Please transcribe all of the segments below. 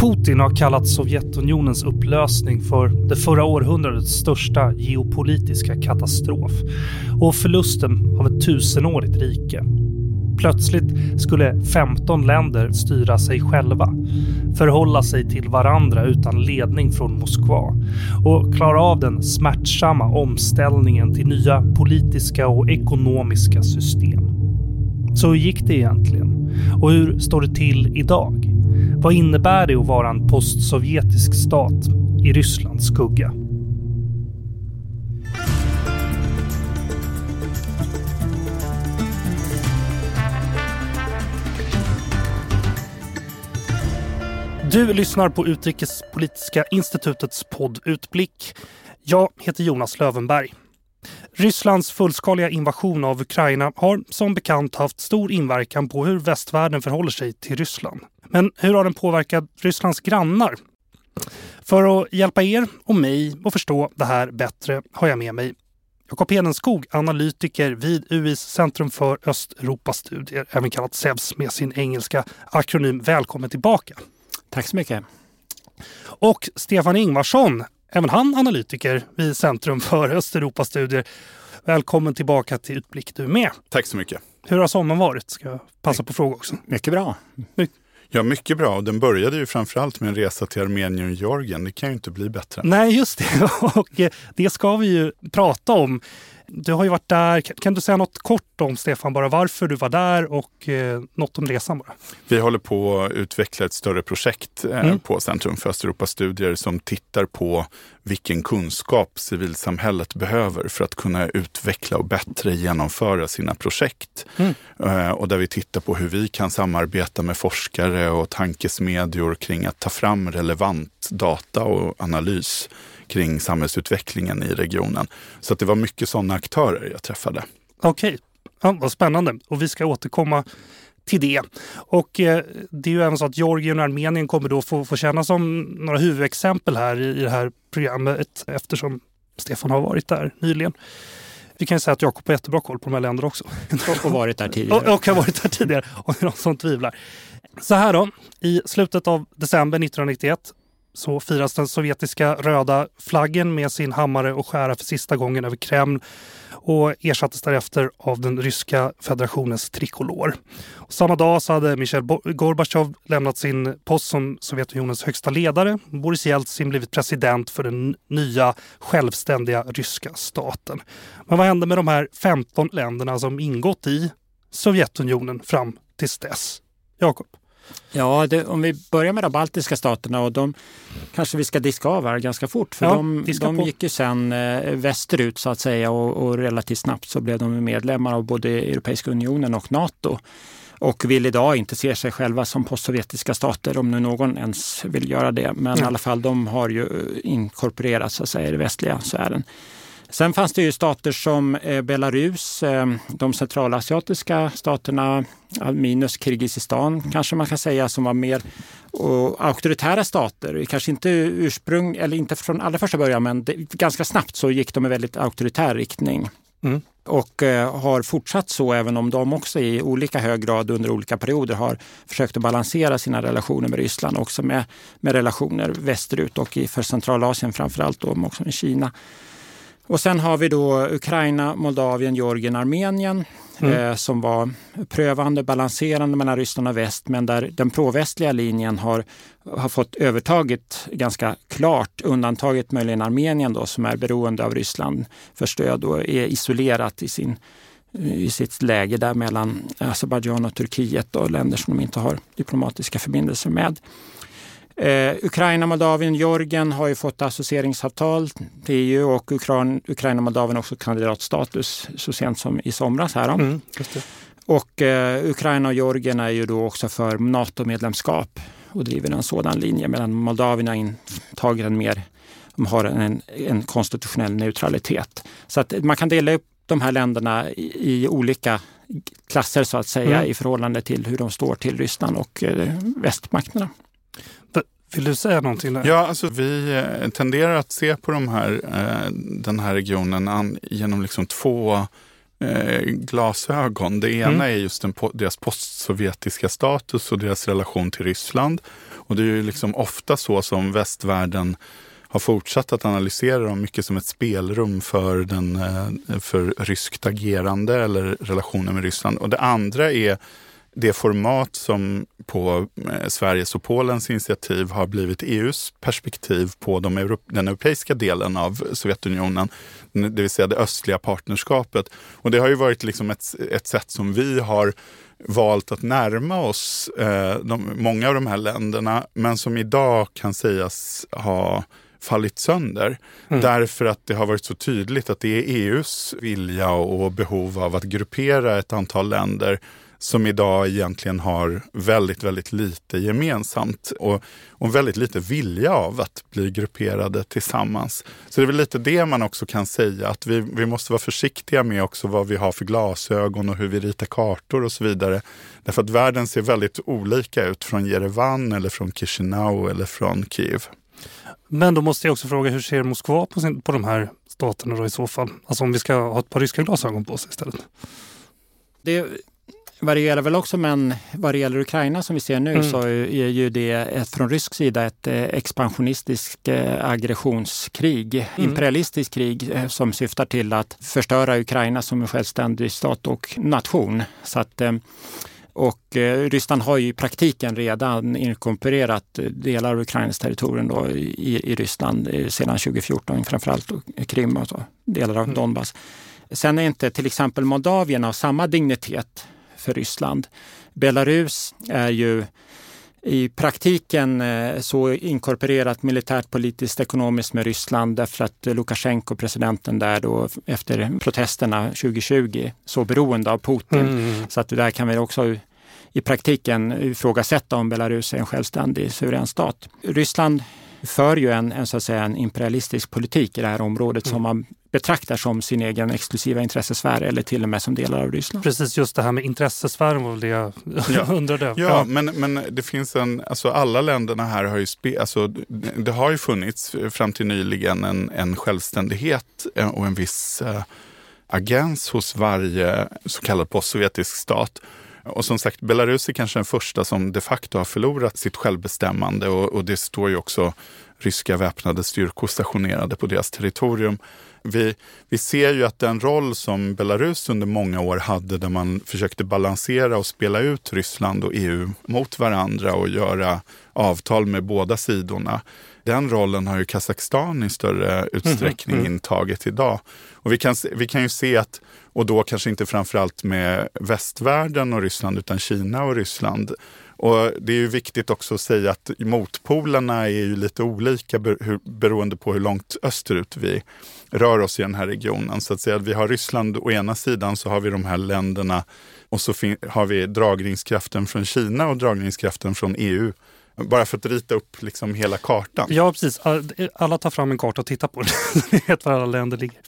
Putin har kallat Sovjetunionens upplösning för det förra århundradets största geopolitiska katastrof och förlusten av ett tusenårigt rike. Plötsligt skulle 15 länder styra sig själva, förhålla sig till varandra utan ledning från Moskva och klara av den smärtsamma omställningen till nya politiska och ekonomiska system. Så hur gick det egentligen? Och hur står det till idag? Vad innebär det att vara en postsovjetisk stat i Rysslands skugga? Du lyssnar på Utrikespolitiska institutets podd Utblick. Jag heter Jonas Lövenberg. Rysslands fullskaliga invasion av Ukraina har som bekant haft stor inverkan på hur västvärlden förhåller sig till Ryssland. Men hur har den påverkat Rysslands grannar? För att hjälpa er och mig att förstå det här bättre har jag med mig Jakob Hedenskog, analytiker vid UIs Centrum för Östeuropastudier, även kallat SEVS med sin engelska akronym. Välkommen tillbaka! Tack så mycket! Och Stefan Ingvarsson, även han analytiker vid Centrum för Östeuropastudier. Välkommen tillbaka till Utblick du med. Tack så mycket. Hur har sommaren varit? Ska jag passa på fråga också. Mycket bra. My Ja, mycket bra. Den började ju framförallt med en resa till Armenien och Georgien. Det kan ju inte bli bättre. Nej, just det. Och eh, det ska vi ju prata om. Du har ju varit där. Kan du säga något kort om, Stefan, bara varför du var där och eh, något om resan bara? Vi håller på att utveckla ett större projekt eh, mm. på Centrum för Östeuropastudier som tittar på vilken kunskap civilsamhället behöver för att kunna utveckla och bättre genomföra sina projekt. Mm. Eh, och där vi tittar på hur vi kan samarbeta med forskare och tankesmedjor kring att ta fram relevant data och analys kring samhällsutvecklingen i regionen. Så att det var mycket sådana aktörer jag träffade. Okej, ja, vad spännande. Och vi ska återkomma till det. Och eh, det är ju även så att Georgien och Armenien kommer då få, få känna som några huvudexempel här i, i det här programmet eftersom Stefan har varit där nyligen. Vi kan ju säga att Jakob har jättebra koll på de här länderna också. Och varit där tidigare. och, och har varit där tidigare, om det är någon som tvivlar. Så här då, i slutet av december 1991 så firas den sovjetiska röda flaggen med sin hammare och skära för sista gången över Kreml och ersattes därefter av den ryska federationens trikolor. Och samma dag så hade Michail Gorbachev lämnat sin post som Sovjetunionens högsta ledare. Boris Jeltsin blivit president för den nya självständiga ryska staten. Men vad hände med de här 15 länderna som ingått i Sovjetunionen fram tills dess? Jakob? Ja, det, om vi börjar med de baltiska staterna och de kanske vi ska diska av här ganska fort. För ja, de, de gick ju sen eh, västerut så att säga och, och, relativt snabbt så blev de medlemmar av både Europeiska unionen och Nato. Och vill idag inte se sig själva som postsovjetiska stater om nu någon ens vill göra det. Men mm. i alla fall de har ju inkorporerats så att säga, i den västliga sfären. Sen fanns det ju stater som eh, Belarus, eh, de centralasiatiska staterna, minus Kirgizistan kanske man kan säga, som var mer och auktoritära stater. Kanske inte ursprung, eller inte från allra första början, men det, ganska snabbt så gick de i väldigt auktoritär riktning. Mm. Och eh, har fortsatt så även om de också i olika hög grad under olika perioder har försökt att balansera sina relationer med Ryssland också med, med relationer västerut och i, för Centralasien framförallt då, också med Kina. Och sen har vi då Ukraina, Moldavien, Georgien, Armenien mm. eh, som var prövande, balanserande mellan Ryssland och väst men där den provästliga linjen har, har fått övertaget ganska klart. Undantaget möjligen Armenien då som är beroende av Ryssland för stöd och är isolerat i sin i sitt läge där mellan Azerbajdzjan och Turkiet och länder som de inte har diplomatiska förbindelser med. Eh, Ukraina, Moldavien, Georgien har ju fått associeringsavtal till EU och Ukra Ukraina och Moldavien också kandidatstatus så sent som i somras. Här. Mm, och eh, Ukraina och Georgien är ju då också för NATO-medlemskap och driver en sådan linje medan Moldavien har intagit en mer, de har en, en konstitutionell neutralitet. Så att man kan dela upp de här länderna i, i olika klasser så att säga mm. i förhållande till hur de står till Ryssland och eh, västmakterna. Vill du säga någonting? Där? Ja, alltså vi eh, tenderar att se på de här, eh, den här regionen genom liksom två eh, glasögon. Det ena mm. är just den, deras postsovjetiska status och deras relation till Ryssland. Och det är ju liksom ofta så som västvärlden har fortsatt att analysera dem mycket som ett spelrum för, den, för ryskt agerande eller relationen med Ryssland. Och det andra är det format som på eh, Sveriges och Polens initiativ har blivit EUs perspektiv på de den europeiska delen av Sovjetunionen, det vill säga det östliga partnerskapet. Och det har ju varit liksom ett, ett sätt som vi har valt att närma oss eh, de, många av de här länderna, men som idag kan sägas ha fallit sönder. Mm. Därför att det har varit så tydligt att det är EUs vilja och behov av att gruppera ett antal länder som idag egentligen har väldigt, väldigt lite gemensamt och, och väldigt lite vilja av att bli grupperade tillsammans. Så det är väl lite det man också kan säga, att vi, vi måste vara försiktiga med också vad vi har för glasögon och hur vi ritar kartor och så vidare. Därför att världen ser väldigt olika ut från Jerevan eller från Chisinau eller från Kiev. Men då måste jag också fråga, hur ser Moskva på, sin, på de här staterna då i så fall? Alltså om vi ska ha ett par ryska glasögon på sig istället? Det varierar väl också men vad det gäller Ukraina som vi ser nu mm. så är ju det ett, från rysk sida ett eh, expansionistiskt eh, aggressionskrig, mm. imperialistiskt krig eh, som syftar till att förstöra Ukraina som en självständig stat och nation. Så att, och Ryssland har ju i praktiken redan inkorporerat delar av Ukrainas territorium då i, i Ryssland sedan 2014, framförallt Krim och så, delar av mm. Donbass. Sen är inte till exempel Moldavien av samma dignitet för Ryssland. Belarus är ju i praktiken eh, så inkorporerat militärt, politiskt, ekonomiskt med Ryssland därför att Lukasjenko, presidenten där då efter protesterna 2020, så beroende av Putin. Mm. Så att där kan vi också i praktiken ifrågasätta om Belarus är en självständig suverän stat. Ryssland för ju en, en, så att säga, en imperialistisk politik i det här området mm. som man betraktar som sin egen exklusiva intressesfär eller till och med som delar av Ryssland. Precis, just det här med intressesfären var väl det jag ja. undrade. Ja, ja, Men, men det finns en, alltså alla länderna här har ju, spe, alltså, det har ju funnits fram till nyligen en, en självständighet eh, och en viss äh, agens hos varje så kallad postsovjetisk stat. Och som sagt, Belarus är kanske den första som de facto har förlorat sitt självbestämmande och, och det står ju också ryska väpnade styrkor stationerade på deras territorium. Vi, vi ser ju att den roll som Belarus under många år hade där man försökte balansera och spela ut Ryssland och EU mot varandra och göra avtal med båda sidorna. Den rollen har ju Kazakstan i större utsträckning mm -hmm. intagit idag. Och vi kan, vi kan ju se att, och då kanske inte framförallt med västvärlden och Ryssland utan Kina och Ryssland och det är ju viktigt också att säga att motpolerna är ju lite olika beroende på hur långt österut vi rör oss i den här regionen. Så att säga att vi har Ryssland å ena sidan så har vi de här länderna och så har vi dragningskraften från Kina och dragningskraften från EU. Bara för att rita upp liksom hela kartan. Ja, precis. Alla tar fram en karta och tittar på den. Ni vet var alla länder ligger.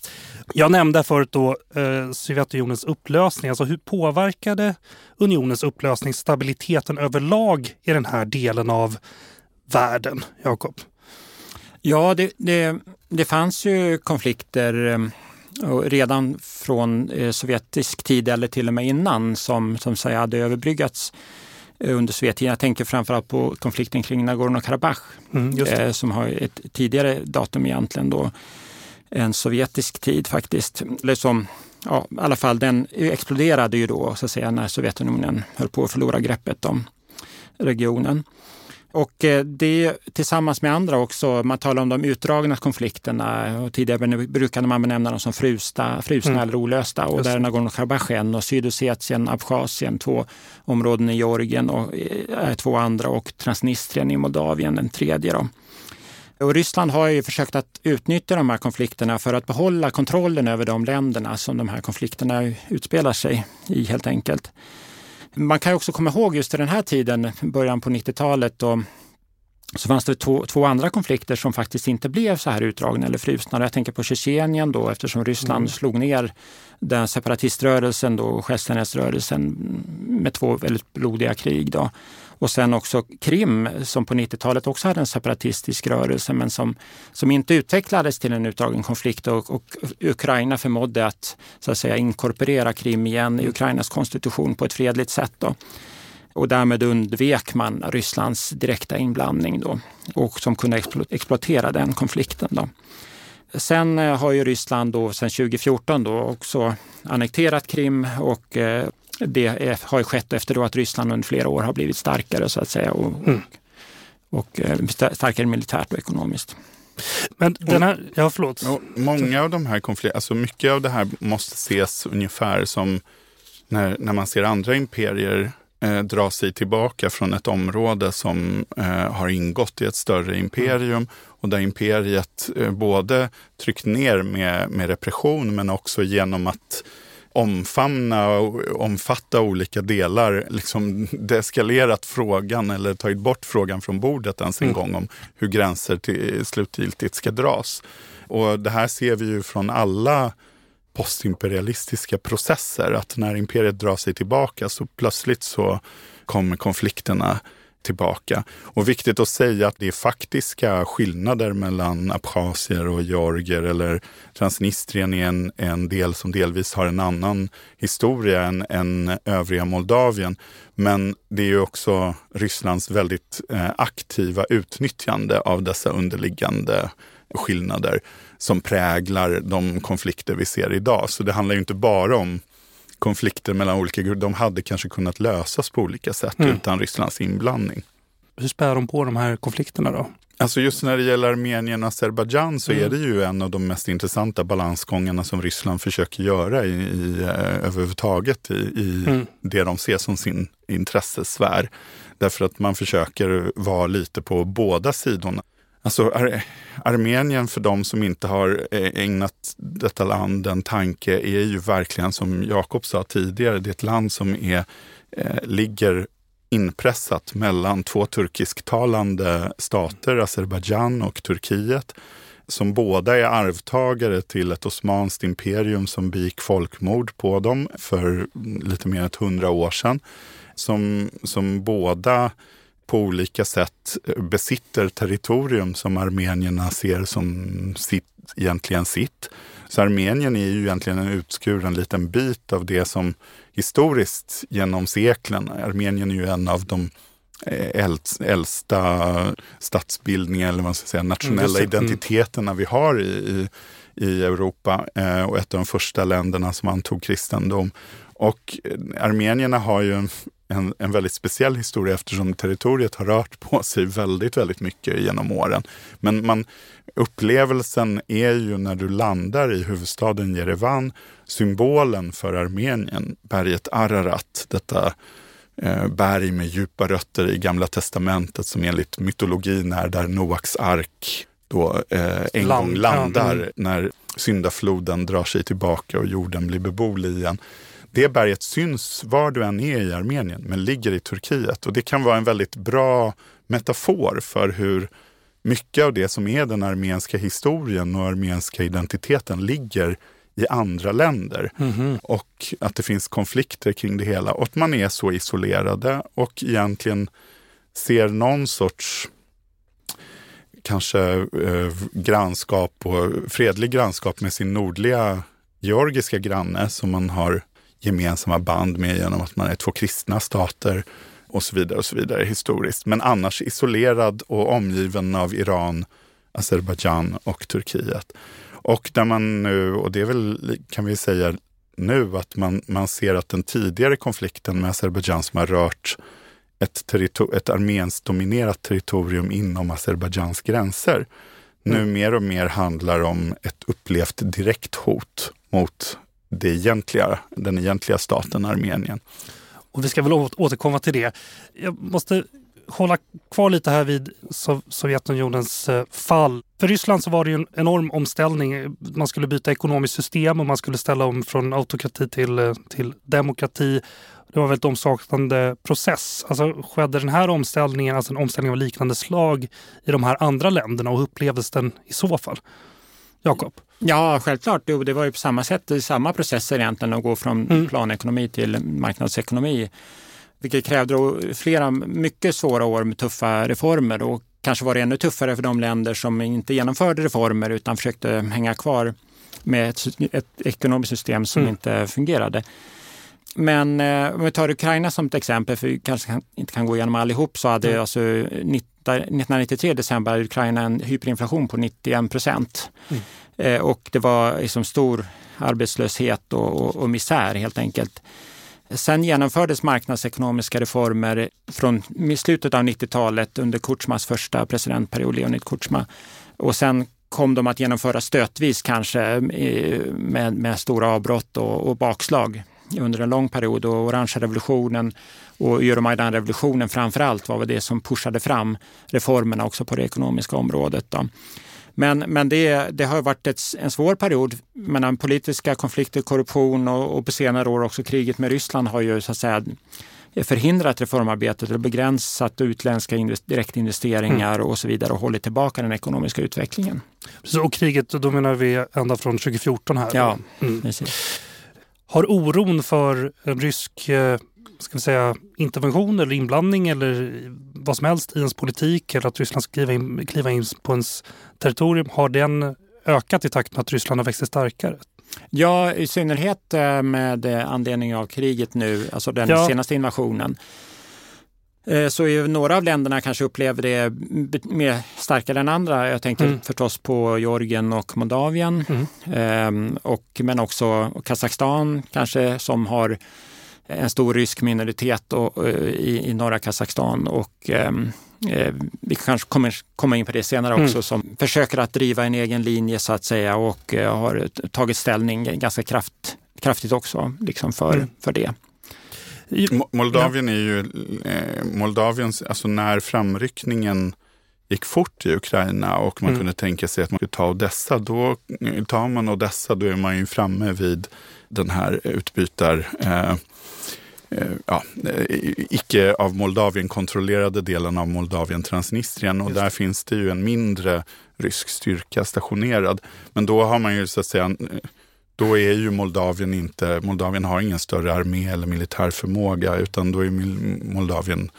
Jag nämnde förut då eh, Sovjetunionens upplösning. Alltså hur påverkade unionens upplösning stabiliteten överlag i den här delen av världen, Jakob? Ja, det, det, det fanns ju konflikter eh, redan från eh, sovjetisk tid eller till och med innan som, som säga, hade överbryggats eh, under Sovjettiden. Jag tänker framförallt på konflikten kring Nagorno-Karabach mm, som har ett tidigare datum egentligen. Då en sovjetisk tid faktiskt. Eller som, ja, i alla fall den exploderade ju då så att säga när Sovjetunionen höll på att förlora greppet om regionen. Och eh, det tillsammans med andra också, man talar om de utdragna konflikterna och tidigare brukade man benämna dem som frusta, frusna mm. eller olösta och Just. där är Nagorno-Karabach en och Sydossetien, Abchazien, två områden i Georgien och eh, två andra och Transnistrien i Moldavien, den tredje. Då. Och Ryssland har ju försökt att utnyttja de här konflikterna för att behålla kontrollen över de länderna som de här konflikterna utspelar sig i helt enkelt. Man kan också komma ihåg just i den här tiden, början på 90-talet, då så fanns det två, två, andra konflikter som faktiskt inte blev så här utdragna eller frusna. Jag tänker på Tjetjenien då eftersom Ryssland mm. slog ner den separatiströrelsen och självständighetsrörelsen med två väldigt blodiga krig. Då. Och sen också Krim som på 90-talet också hade en separatistisk rörelse men som, som inte utvecklades till en utdragen konflikt och, och Ukraina förmådde att, så att säga, inkorporera Krim igen i Ukrainas konstitution på ett fredligt sätt. Då. Och därmed undvek man Rysslands direkta inblandning då, och som kunde exploatera den konflikten. Då. Sen eh, har ju Ryssland då sen 2014 då också annekterat Krim och eh, det har ju skett efter att Ryssland under flera år har blivit starkare så att säga och, mm. och, eh, starkare militärt och ekonomiskt. Men den här, ja förlåt. Många av de här konflikterna, alltså mycket av det här måste ses ungefär som när, när man ser andra imperier eh, dra sig tillbaka från ett område som eh, har ingått i ett större imperium och där imperiet eh, både tryckt ner med, med repression men också genom att omfamna och omfatta olika delar, liksom deeskalerat frågan eller tagit bort frågan från bordet ens en mm. gång om hur gränser till slutgiltigt ska dras. Och det här ser vi ju från alla postimperialistiska processer, att när imperiet drar sig tillbaka så plötsligt så kommer konflikterna tillbaka. Och viktigt att säga att det är faktiska skillnader mellan abchazier och georgier eller Transnistrien är en, en del som delvis har en annan historia än, än övriga Moldavien. Men det är ju också Rysslands väldigt eh, aktiva utnyttjande av dessa underliggande skillnader som präglar de konflikter vi ser idag. Så det handlar ju inte bara om konflikter mellan olika grupper. De hade kanske kunnat lösas på olika sätt mm. utan Rysslands inblandning. Hur spär de på de här konflikterna då? Alltså just när det gäller Armenien och Azerbajdzjan så mm. är det ju en av de mest intressanta balansgångarna som Ryssland försöker göra i, i, uh, överhuvudtaget i, i mm. det de ser som sin intressesfär. Därför att man försöker vara lite på båda sidorna. Alltså Ar Armenien för de som inte har eh, ägnat detta land en tanke är ju verkligen som Jakob sa tidigare, det är ett land som är, eh, ligger inpressat mellan två turkisktalande stater, Azerbajdzjan och Turkiet, som båda är arvtagare till ett osmanskt imperium som begick folkmord på dem för lite mer än hundra år sedan. Som, som båda på olika sätt besitter territorium som armenierna ser som sitt, egentligen sitt. Så Armenien är ju egentligen en utskuren liten bit av det som historiskt genom seklen, Armenien är ju en av de eh, äldsta statsbildningar, eller vad ska säga, nationella mm. identiteterna vi har i, i, i Europa eh, och ett av de första länderna som antog kristendom. Och armenierna har ju en en, en väldigt speciell historia eftersom territoriet har rört på sig väldigt, väldigt mycket genom åren. Men man, upplevelsen är ju när du landar i huvudstaden Jerevan, symbolen för Armenien, berget Ararat, detta eh, berg med djupa rötter i Gamla Testamentet som enligt mytologin är där Noaks ark då eh, en Land, gång landar mm. när syndafloden drar sig tillbaka och jorden blir beboelig igen. Det berget syns var du än är i Armenien, men ligger i Turkiet. Och det kan vara en väldigt bra metafor för hur mycket av det som är den armenska historien och armenska identiteten ligger i andra länder. Mm -hmm. Och att det finns konflikter kring det hela och att man är så isolerade och egentligen ser någon sorts kanske eh, grannskap och fredlig grannskap med sin nordliga georgiska granne som man har gemensamma band med genom att man är två kristna stater och så vidare och så vidare historiskt. Men annars isolerad och omgiven av Iran, Azerbajdzjan och Turkiet. Och där man nu, och det är väl, kan vi säga nu, att man, man ser att den tidigare konflikten med Azerbajdzjan som har rört ett, ett armenskt dominerat territorium inom Azerbajdzjans gränser, mm. nu mer och mer handlar om ett upplevt direkt hot mot det egentliga, den egentliga staten Armenien. Och vi ska väl återkomma till det. Jag måste hålla kvar lite här vid Sovjetunionens eh, fall. För Ryssland så var det ju en enorm omställning. Man skulle byta ekonomiskt system och man skulle ställa om från autokrati till, eh, till demokrati. Det var en väldigt omsaknande process. Alltså skedde den här omställningen, alltså en omställning av liknande slag i de här andra länderna och hur upplevdes den i så fall? Jakob? Ja, självklart. Det var ju på samma sätt, samma processer egentligen att gå från mm. planekonomi till marknadsekonomi. vilket krävde flera mycket svåra år med tuffa reformer och kanske var det ännu tuffare för de länder som inte genomförde reformer utan försökte hänga kvar med ett, ett ekonomiskt system som mm. inte fungerade. Men eh, om vi tar Ukraina som ett exempel, för vi kanske inte kan gå igenom allihop, så hade mm. alltså 1993 december Ukraina en hyperinflation på 91 procent. Mm. Eh, och det var liksom stor arbetslöshet och, och, och misär helt enkelt. Sen genomfördes marknadsekonomiska reformer från slutet av 90-talet under Kutjmas första presidentperiod, Leonid Kutjma. Och sen kom de att genomföra stötvis kanske eh, med, med stora avbrott och, och bakslag under en lång period. Och orangea revolutionen och Euromaidan-revolutionen framför allt var väl det som pushade fram reformerna också på det ekonomiska området. Då. Men, men det, det har varit ett, en svår period mellan politiska konflikter, korruption och, och på senare år också kriget med Ryssland har ju så att säga förhindrat reformarbetet eller begränsat utländska direktinvesteringar mm. och så vidare och hållit tillbaka den ekonomiska utvecklingen. Så, och kriget, då menar vi ända från 2014 här? Ja, mm. precis. Har oron för en rysk eh, ska vi säga, intervention eller inblandning eller vad som helst i ens politik eller att Ryssland ska kliva in, kliva in på ens territorium, har den ökat i takt med att Ryssland har växt sig starkare? Ja, i synnerhet eh, med anledning av kriget nu, alltså den ja. senaste invasionen. Eh, så är några av länderna kanske upplever det mer starkare än andra. Jag tänker mm. förstås på Georgien och Moldavien. Mm. Ehm, och, men också Kazakstan kanske som har en stor rysk minoritet och, eh, i, i norra Kazakstan. Och, ehm, eh, vi kanske kommer komma in på det senare också, mm. som försöker att driva en egen linje så att säga och eh, har tagit ställning ganska kraft, kraftigt också liksom för, mm. för det. Moldavien är ju, eh, Moldaviens, alltså när framryckningen gick fort i Ukraina och man mm. kunde tänka sig att man skulle ta Odessa, då tar man Odessa, då är man ju framme vid den här utbytar eh, Eh, ja, eh, icke av Moldavien kontrollerade delen av Moldavien Transnistrien och där finns det ju en mindre rysk styrka stationerad. Men då har man ju så att säga då är ju Moldavien inte, Moldavien har ingen större armé eller militär förmåga utan då är Moldavien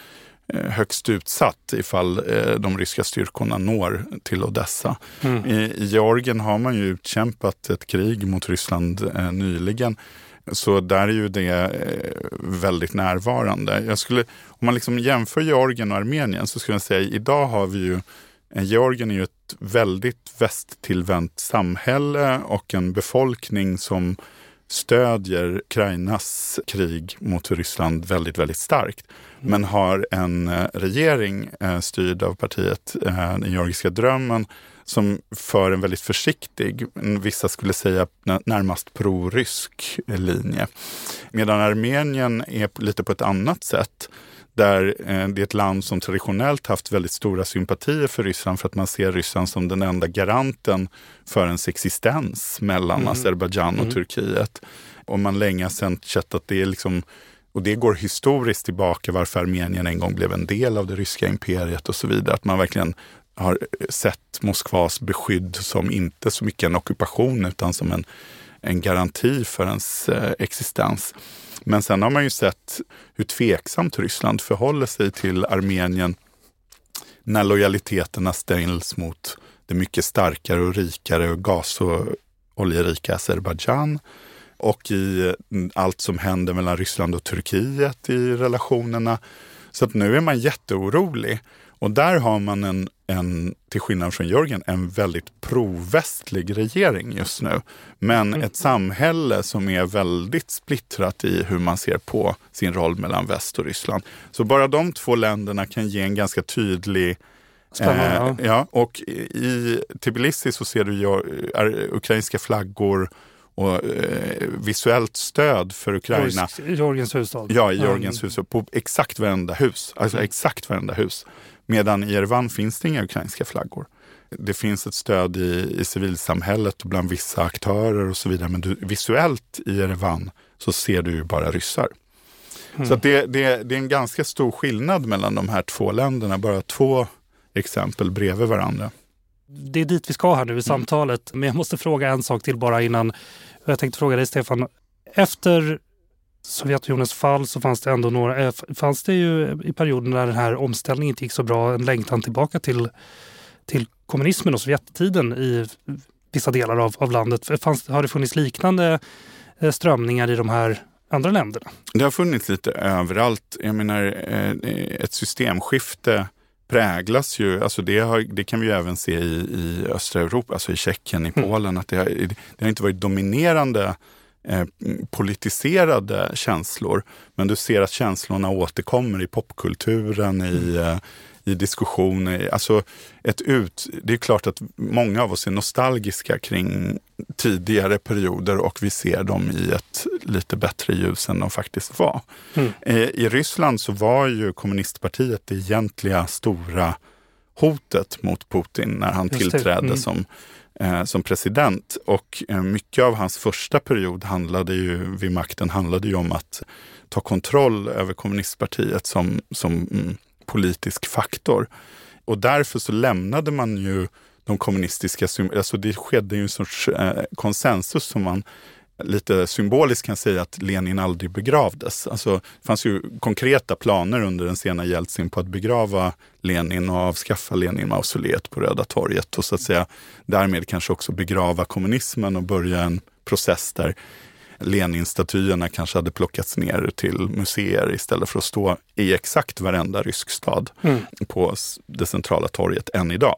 högst utsatt ifall de ryska styrkorna når till Odessa. Mm. I, Georgien har man ju utkämpat ett krig mot Ryssland nyligen så där är ju det eh, väldigt närvarande. Jag skulle, om man liksom jämför Georgien och Armenien så skulle jag säga idag har vi ju eh, Georgien är ju ett väldigt västtillvänt samhälle och en befolkning som stödjer Ukrainas krig mot Ryssland väldigt, väldigt starkt. Mm. Men har en eh, regering styrd av partiet Den georgiska drömmen som för en väldigt försiktig, vissa skulle säga närmast pro-rysk linje. Medan Armenien är lite på ett annat sätt där eh, det är ett land som traditionellt haft väldigt stora sympatier för Ryssland för att man ser Ryssland som den enda garanten för ens existens mellan mm. Azerbajdzjan och mm. Turkiet. Och man länge har sett att det är liksom och det går historiskt tillbaka varför Armenien en gång blev en del av det ryska imperiet och så vidare. Att man verkligen har sett Moskvas beskydd som inte så mycket en ockupation utan som en, en garanti för ens eh, existens. Men sen har man ju sett hur tveksamt Ryssland förhåller sig till Armenien när lojaliteterna ställs mot det mycket starkare och rikare och gas och oljerika Azerbajdzjan och i mm, allt som händer mellan Ryssland och Turkiet i relationerna. Så att nu är man jätteorolig. Och där har man en, en, till skillnad från Jörgen, en väldigt provästlig regering just nu. Men mm. ett samhälle som är väldigt splittrat i hur man ser på sin roll mellan väst och Ryssland. Så bara de två länderna kan ge en ganska tydlig Spännande, eh, ja. Och i Tbilisi så ser du eh, ukrainska flaggor och eh, visuellt stöd för Ukraina. Georgiens huvudstad. Ja, i Georgiens mm. huvudstad. På exakt varenda hus. Alltså mm. exakt varenda hus. Medan i Erevan finns det inga ukrainska flaggor. Det finns ett stöd i, i civilsamhället och bland vissa aktörer och så vidare. Men du, visuellt i Erevan så ser du ju bara ryssar. Mm. Så det, det, det är en ganska stor skillnad mellan de här två länderna. Bara två exempel bredvid varandra. Det är dit vi ska här nu i mm. samtalet. Men jag måste fråga en sak till bara innan. Jag tänkte fråga dig Stefan. Efter Sovjetunionens fall så fanns det ändå några, eh, fanns det ju i perioden när den här omställningen inte gick så bra en längtan tillbaka till, till kommunismen och Sovjettiden i vissa delar av, av landet. Fanns, har det funnits liknande eh, strömningar i de här andra länderna? Det har funnits lite överallt. Jag menar, eh, ett systemskifte präglas ju, alltså det, har, det kan vi ju även se i, i östra Europa, alltså i Tjeckien, i mm. Polen, mm. att det har, det har inte varit dominerande eh, politiserade känslor. Men du ser att känslorna återkommer i popkulturen, i, mm. eh, i diskussioner. Alltså ett ut, det är klart att många av oss är nostalgiska kring tidigare perioder och vi ser dem i ett lite bättre ljus än de faktiskt var. Mm. Eh, I Ryssland så var ju kommunistpartiet det egentliga stora hotet mot Putin när han Just tillträdde mm. som, eh, som president. Och eh, mycket av hans första period handlade ju, vid makten handlade ju om att ta kontroll över kommunistpartiet som, som mm, politisk faktor. Och därför så lämnade man ju de kommunistiska, alltså det skedde ju en sorts eh, konsensus som man lite symboliskt kan säga att Lenin aldrig begravdes. Alltså, det fanns ju konkreta planer under den sena Jeltsin på att begrava Lenin och avskaffa Lenin-mausoleet på Röda torget och så att säga därmed kanske också begrava kommunismen och börja en process där Lenin-statyerna kanske hade plockats ner till museer istället för att stå i exakt varenda rysk stad mm. på det centrala torget än idag.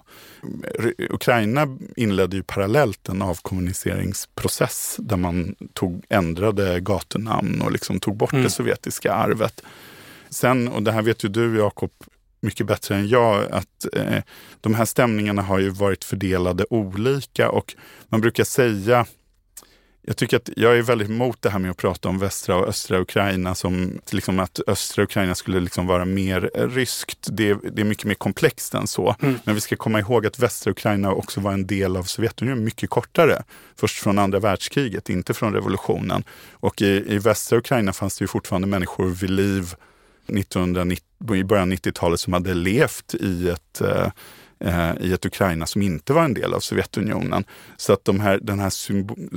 Ukraina inledde ju parallellt en avkommuniseringsprocess där man tog, ändrade gatunamn och liksom tog bort mm. det sovjetiska arvet. Sen, och det här vet ju du Jakob mycket bättre än jag, att eh, de här stämningarna har ju varit fördelade olika och man brukar säga jag tycker att jag är väldigt emot det här med att prata om västra och östra Ukraina som liksom att östra Ukraina skulle liksom vara mer ryskt. Det, det är mycket mer komplext än så. Mm. Men vi ska komma ihåg att västra Ukraina också var en del av Sovjetunionen mycket kortare. Först från andra världskriget, inte från revolutionen. Och i, i västra Ukraina fanns det ju fortfarande människor vid liv 1990, i början av 90-talet som hade levt i ett eh, Eh, i ett Ukraina som inte var en del av Sovjetunionen. Så att de här, den här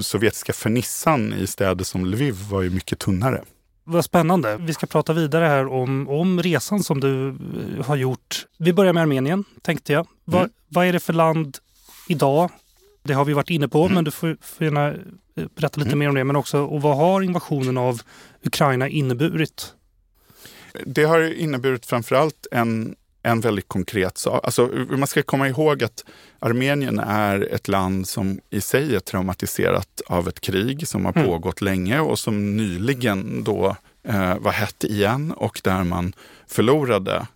sovjetiska fernissan i städer som Lviv var ju mycket tunnare. Vad spännande. Vi ska prata vidare här om, om resan som du eh, har gjort. Vi börjar med Armenien, tänkte jag. Va, mm. Vad är det för land idag? Det har vi varit inne på, mm. men du får, får gärna eh, berätta lite mm. mer om det. Men också, och vad har invasionen av Ukraina inneburit? Det har inneburit framförallt en en väldigt konkret sak. Alltså, man ska komma ihåg att Armenien är ett land som i sig är traumatiserat av ett krig som har mm. pågått länge och som nyligen då eh, var hett igen och där man förlorade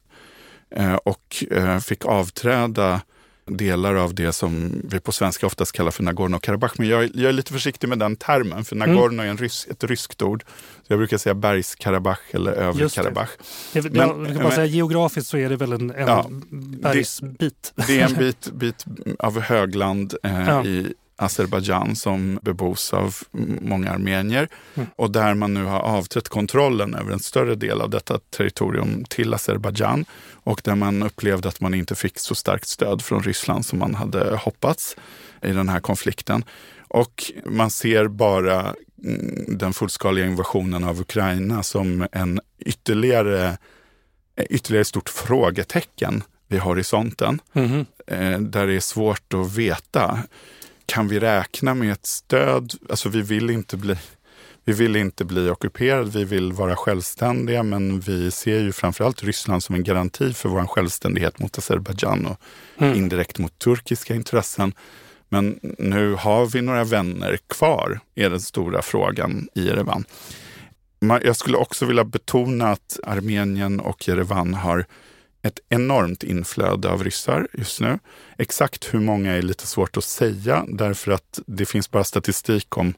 eh, och eh, fick avträda delar av det som vi på svenska oftast kallar för Nagorno-Karabach. Men jag, jag, är lite försiktig med den termen, för mm. Nagorno mm. är en rys, ett ryskt ord. Så jag brukar säga bergs-Karabach eller övre Karabach. Det. Men, ja, kan bara säga, geografiskt så är det väl en, en ja, bergsbit. Det, det, är en bit, bit av högland eh, ja. i Azerbajdzjan som bebos av många armenier mm. och där man nu har avträtt kontrollen över en större del av detta territorium till Azerbajdzjan och där man upplevde att man inte fick så starkt stöd från Ryssland som man hade hoppats i den här konflikten. Och man ser bara mm, den fullskaliga invasionen av Ukraina som en ytterligare, ytterligare stort frågetecken vid horisonten. Mm. Där det är svårt att veta kan vi räkna med ett stöd? Alltså vi vill inte bli vi vill inte bli ockuperade, vi vill vara självständiga men vi ser ju framförallt Ryssland som en garanti för vår självständighet mot Azerbajdzjan och mm. indirekt mot turkiska intressen. Men nu har vi några vänner kvar, är den stora frågan i Jerevan. Jag skulle också vilja betona att Armenien och Jerevan har ett enormt inflöde av ryssar just nu. Exakt hur många är lite svårt att säga därför att det finns bara statistik om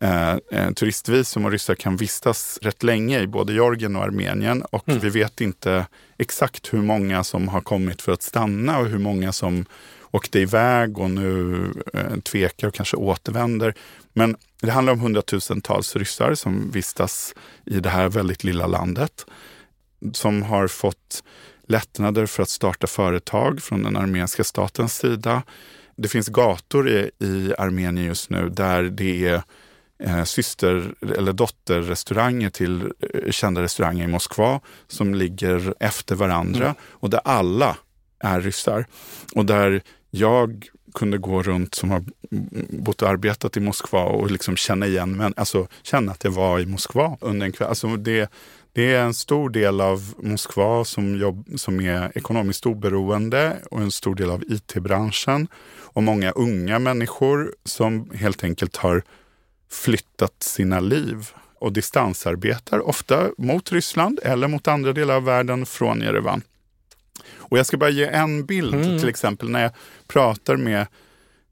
eh, eh, turistvisum och ryssar kan vistas rätt länge i både Georgien och Armenien och mm. vi vet inte exakt hur många som har kommit för att stanna och hur många som åkte iväg och nu eh, tvekar och kanske återvänder. Men det handlar om hundratusentals ryssar som vistas i det här väldigt lilla landet som har fått lättnader för att starta företag från den armeniska statens sida. Det finns gator i, i Armenien just nu där det är eh, syster eller dotterrestauranger till eh, kända restauranger i Moskva som ligger efter varandra mm. och där alla är ryssar. Och där jag kunde gå runt som har bott och arbetat i Moskva och liksom känna igen, men alltså känna att jag var i Moskva under en kväll. Alltså det, det är en stor del av Moskva som, jobb, som är ekonomiskt oberoende och en stor del av IT-branschen och många unga människor som helt enkelt har flyttat sina liv och distansarbetar, ofta mot Ryssland eller mot andra delar av världen från Jerevan. Och jag ska bara ge en bild, mm. till exempel när jag pratar med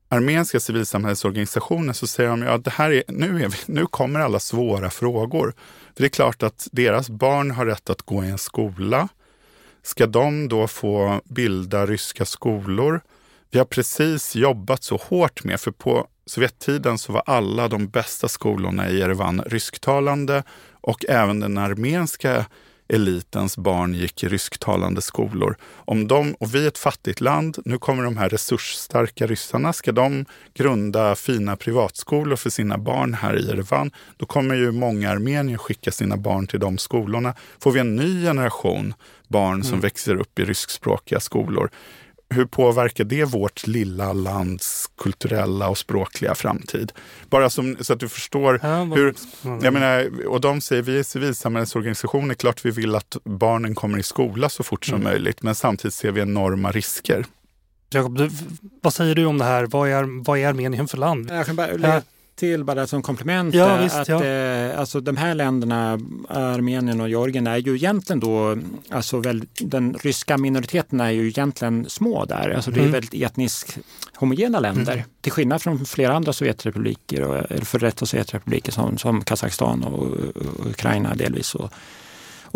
armeniska civilsamhällesorganisationer så säger de att ja, nu, är vi, nu kommer alla svåra frågor. För det är klart att deras barn har rätt att gå i en skola. Ska de då få bilda ryska skolor? Vi har precis jobbat så hårt med, för på Sovjettiden så var alla de bästa skolorna i Jerevan rysktalande och även den armeniska elitens barn gick i rysktalande skolor. Om de, och vi är ett fattigt land, nu kommer de här resursstarka ryssarna, ska de grunda fina privatskolor för sina barn här i Jerevan, då kommer ju många armenier skicka sina barn till de skolorna. Får vi en ny generation barn som mm. växer upp i ryskspråkiga skolor, hur påverkar det vårt lilla lands kulturella och språkliga framtid? Bara som, så att du förstår ja, hur... Jag menar, och de säger, vi är civilsamhällesorganisationer, klart vi vill att barnen kommer i skola så fort som mm. möjligt, men samtidigt ser vi enorma risker. Jakob, vad säger du om det här? Vad är, vad är Armenien för land? Jag kan bara till bara som komplement ja, visst, att ja. eh, alltså de här länderna, Armenien och Georgien, är ju egentligen då, alltså väl, den ryska minoriteten är ju egentligen små där. Alltså det är mm. väldigt etniskt homogena länder. Mm. Till skillnad från flera andra Sovjetrepubliker, och, eller för detta Sovjetrepubliker som, som Kazakstan och, och Ukraina delvis. Och,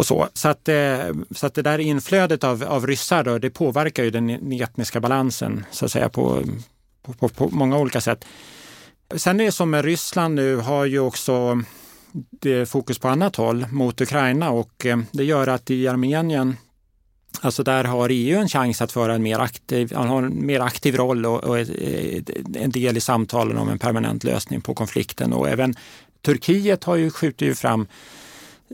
så. Så, att, eh, så att det där inflödet av, av ryssar då, det påverkar ju den etniska balansen så att säga på, på, på, på många olika sätt. Sen är det som med Ryssland nu har ju också det fokus på annat håll mot Ukraina och eh, det gör att i Armenien Alltså där har EU en chans att föra en mer aktiv, har en mer aktiv roll och, och en del i samtalen om en permanent lösning på konflikten. Och även Turkiet har ju skjutit ju fram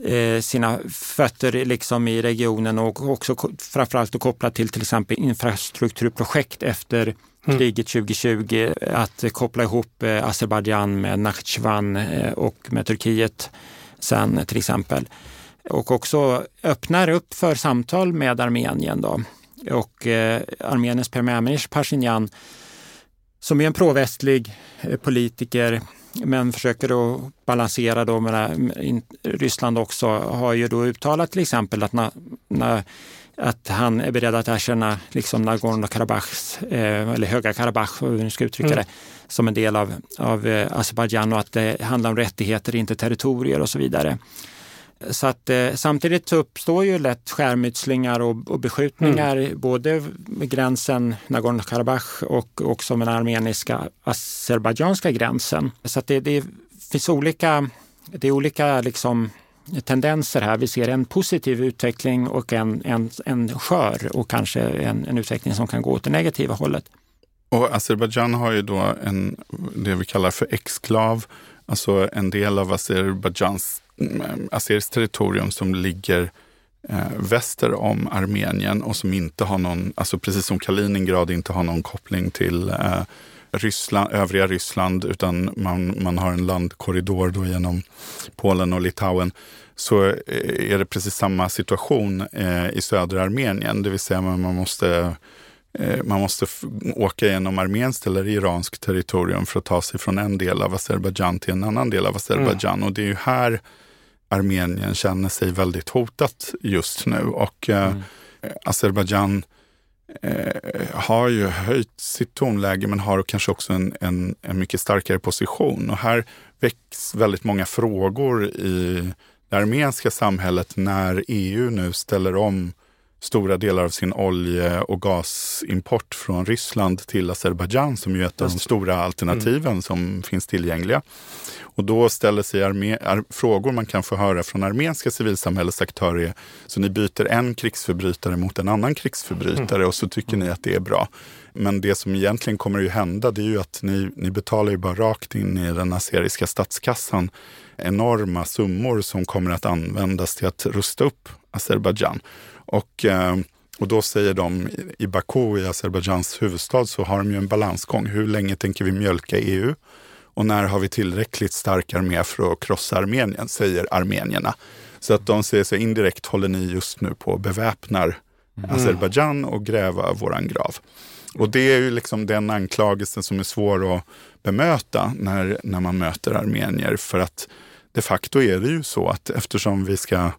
eh, sina fötter liksom i regionen och också framförallt kopplat till till exempel infrastrukturprojekt efter. Mm. kriget 2020 att koppla ihop eh, Azerbajdzjan med Nakhchivan eh, och med Turkiet sen till exempel. Och också öppnar upp för samtal med Armenien. Då. Och eh, Armeniens premiärminister Pashinyan som är en provästlig eh, politiker men försöker att balansera då med mm, Ryssland också, har ju då uttalat till exempel att när, när att han är beredd att erkänna liksom Nagorno-Karabach, eh, eller Höga Karabach, hur vi ska uttrycka mm. det, som en del av, av eh, Azerbajdzjan och att det handlar om rättigheter, inte territorier och så vidare. Så att eh, samtidigt så uppstår ju lätt skärmytslingar och, och beskjutningar mm. både med gränsen Nagorno-Karabach och också med den armeniska azerbajdzjanska gränsen. Så att det, det finns olika, det är olika liksom tendenser här. Vi ser en positiv utveckling och en, en, en skör och kanske en, en utveckling som kan gå åt det negativa hållet. Och Azerbajdzjan har ju då en, det vi kallar för exklav, alltså en del av Azerbajdzjans mm, Azeris territorium som ligger eh, väster om Armenien och som inte har någon, alltså precis som Kaliningrad inte har någon koppling till eh, Ryssland, övriga Ryssland, utan man, man har en landkorridor då genom Polen och Litauen, så eh, är det precis samma situation eh, i södra Armenien. Det vill säga man, man måste eh, man måste åka genom armenskt eller iranskt territorium för att ta sig från en del av Azerbajdzjan till en annan del av Azerbajdzjan. Mm. Och det är ju här Armenien känner sig väldigt hotat just nu. Och eh, mm. Azerbajdzjan eh, har ju höjt sitt tonläge men har kanske också en, en, en mycket starkare position. Och här väcks väldigt många frågor i det armeniska samhället när EU nu ställer om stora delar av sin olje och gasimport från Ryssland till Azerbajdzjan som är ett av de stora alternativen mm. som finns tillgängliga. Och då ställer sig armé, ar, frågor man kan få höra från armeniska civilsamhällesaktörer. Så ni byter en krigsförbrytare mot en annan krigsförbrytare mm. och så tycker ni att det är bra. Men det som egentligen kommer att hända det är ju att ni, ni betalar ju bara rakt in i den azeriska statskassan enorma summor som kommer att användas till att rusta upp Azerbajdzjan. Och, eh, och då säger de i Baku, i Azerbajdzjans huvudstad, så har de ju en balansgång. Hur länge tänker vi mjölka EU? Och när har vi tillräckligt stark armé för att krossa Armenien, säger armenierna. Så att de säger så indirekt håller ni just nu på att beväpnar mm. Azerbajdzjan och gräva våran grav. Och det är ju liksom den anklagelsen som är svår att bemöta när, när man möter armenier. För att de facto är det ju så att eftersom vi ska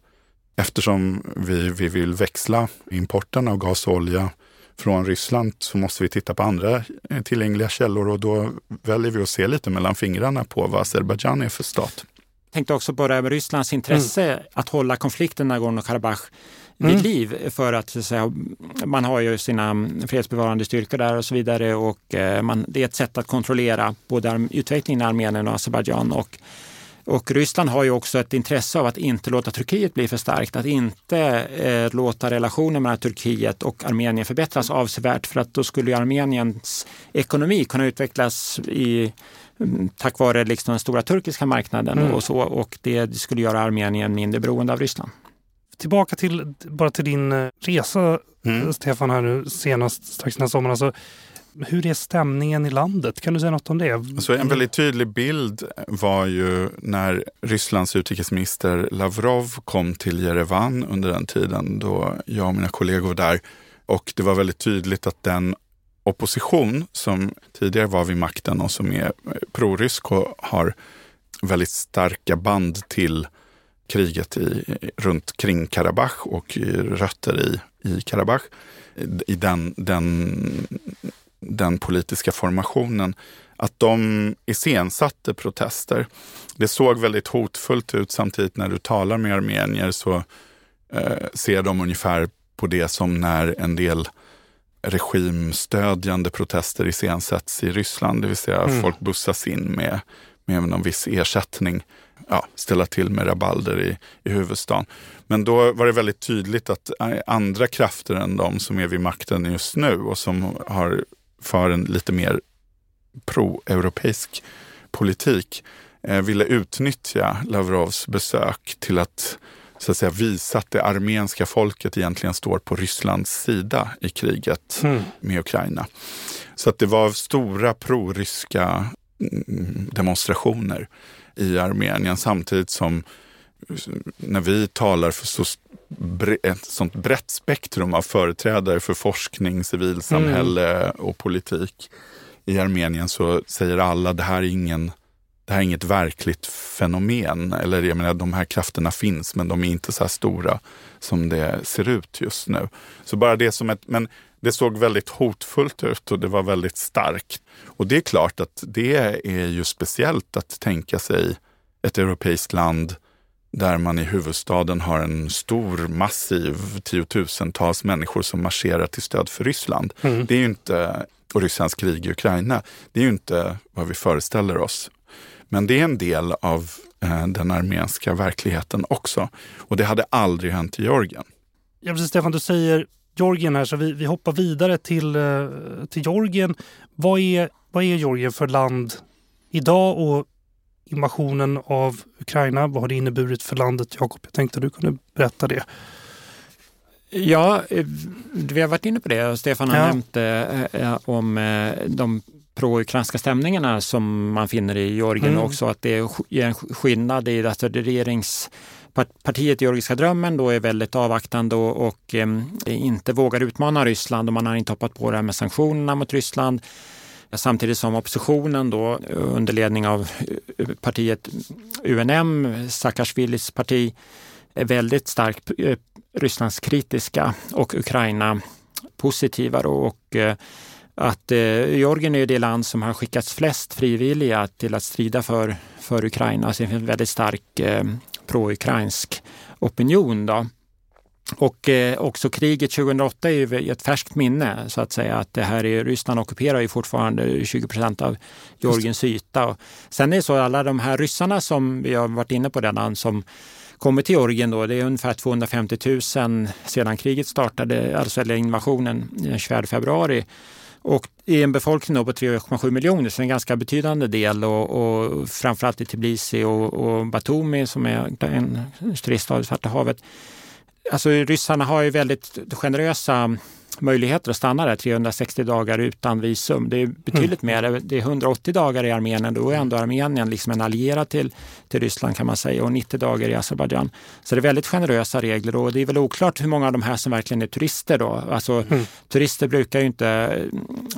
Eftersom vi, vi vill växla importen av gas och olja från Ryssland så måste vi titta på andra eh, tillgängliga källor och då väljer vi att se lite mellan fingrarna på vad Azerbajdzjan är för stat. Jag tänkte också på det här med Rysslands intresse mm. att hålla konflikten Nagorno-Karabach vid mm. liv för att, så att säga, man har ju sina fredsbevarande styrkor där och så vidare och eh, man, det är ett sätt att kontrollera både utvecklingen i Armenien och Azerbajdzjan och och Ryssland har ju också ett intresse av att inte låta Turkiet bli för starkt, att inte eh, låta relationen mellan Turkiet och Armenien förbättras avsevärt för att då skulle Armeniens ekonomi kunna utvecklas i, mm, tack vare liksom den stora turkiska marknaden mm. och så och det skulle göra Armenien mindre beroende av Ryssland. Tillbaka till, bara till din eh, resa, mm. Stefan, här nu senast strax innan sommaren. Alltså, hur är stämningen i landet? Kan du säga något om det? Alltså en väldigt tydlig bild var ju när Rysslands utrikesminister Lavrov kom till Jerevan under den tiden då jag och mina kollegor var där. Och det var väldigt tydligt att den opposition som tidigare var vid makten och som är prorysk och har väldigt starka band till kriget i, runt kring Karabach och rötter i, i Karabach. I den, den den politiska formationen, att de iscensatte protester. Det såg väldigt hotfullt ut samtidigt när du talar med armenier så eh, ser de ungefär på det som när en del regimstödjande protester iscensätts i Ryssland, det vill säga mm. folk bussas in med, med någon viss ersättning, ja, ställa till med rabalder i, i huvudstaden. Men då var det väldigt tydligt att eh, andra krafter än de som är vid makten just nu och som har för en lite mer pro-europeisk politik eh, ville utnyttja Lavrovs besök till att så att säga, visa att det armenska folket egentligen står på Rysslands sida i kriget mm. med Ukraina. Så att det var stora proryska mm, demonstrationer i Armenien samtidigt som när vi talar för så ett sånt brett spektrum av företrädare för forskning, civilsamhälle mm. och politik i Armenien så säger alla det här är ingen det här är inget verkligt fenomen. Eller jag menar, de här krafterna finns, men de är inte så här stora som det ser ut just nu. Så bara det som ett, men det såg väldigt hotfullt ut och det var väldigt starkt. Och det är klart att det är ju speciellt att tänka sig ett europeiskt land där man i huvudstaden har en stor, massiv, tiotusentals människor som marscherar till stöd för Ryssland. Mm. Det är inte, och Rysslands krig i Ukraina, det är ju inte vad vi föreställer oss. Men det är en del av eh, den armeniska verkligheten också. Och det hade aldrig hänt i Georgien. Ja, precis, Stefan, du säger Georgien här, så vi, vi hoppar vidare till, eh, till Georgien. Vad är, vad är Georgien för land idag och invasionen av Ukraina? Vad har det inneburit för landet? Jakob, jag tänkte du kunde berätta det. Ja, eh, vi har varit inne på det. Stefan har ja. nämnt eh, om eh, de pro-ukrainska stämningarna som man finner i Georgien mm. också. Att det är en skillnad i att regeringspartiet Georgiska drömmen då är väldigt avvaktande och, och eh, inte vågar utmana Ryssland och man har inte hoppat på det här med sanktionerna mot Ryssland. Samtidigt som oppositionen då eh, under ledning av eh, partiet UNM, Saakashvilis parti, är väldigt starkt eh, Rysslandskritiska och Ukraina positiva. Och att Georgien är det land som har skickats flest frivilliga till att strida för, för Ukraina. Så det finns en väldigt stark pro-ukrainsk opinion. Då. Och eh, också kriget 2008 är ju ett färskt minne så att säga. Att det här är, Ryssland ockuperar ju fortfarande 20 procent av Georgiens yta. Och sen är det så alla de här ryssarna som vi har varit inne på redan som kommer till Georgien då, det är ungefär 250 000 sedan kriget startade, alltså eller invasionen den 24 februari. Och i en befolkning på 3,7 miljoner, så en ganska betydande del och, och framförallt i Tbilisi och, och Batumi som är en turiststad i Svarta havet. Alltså ryssarna har ju väldigt generösa möjligheter att stanna där 360 dagar utan visum. Det är betydligt mm. mer. Det är 180 dagar i Armenien. Då är ändå Armenien liksom en allierad till, till Ryssland kan man säga och 90 dagar i Azerbajdzjan. Så det är väldigt generösa regler och det är väl oklart hur många av de här som verkligen är turister då. Alltså mm. turister brukar ju inte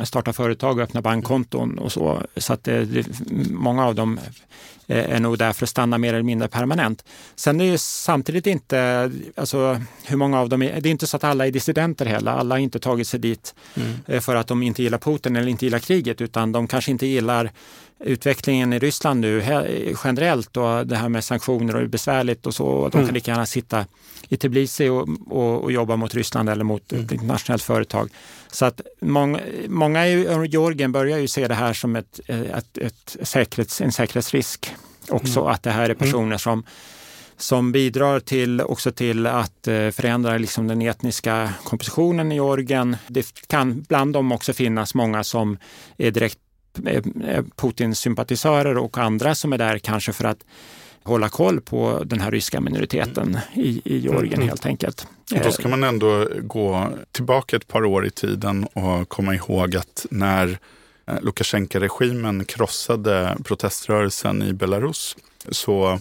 starta företag och öppna bankkonton och så. Så att det, det, många av dem Eh, är nog där för att stanna mer eller mindre permanent. Sen är det samtidigt inte, alltså hur många av dem är, det är inte så att alla är dissidenter heller. Alla har inte tagit sig dit mm. Eh, för att de inte gillar Putin eller inte gillar kriget utan de kanske inte gillar utvecklingen i Ryssland nu generellt och det här med sanktioner och besvärligt och så. De kan mm. lika gärna sitta i Tbilisi och, och, och jobba mot Ryssland eller mot mm. ett internationellt företag. Så att många, många i Georgien börjar ju se det här som ett, ett, ett säkerhets, en säkerhetsrisk också, mm. att det här är mm. personer som som bidrar till, också till att eh, förändra liksom den etniska kompositionen i Georgien. Det kan bland dem också finnas många som är direkt eh, Putins sympatisörer och andra som är där kanske för att hålla koll på den här ryska minoriteten i, i Georgien mm. helt enkelt. Och då ska man ändå gå tillbaka ett par år i tiden och komma ihåg att när eh, Lukasjenko-regimen krossade proteströrelsen i Belarus så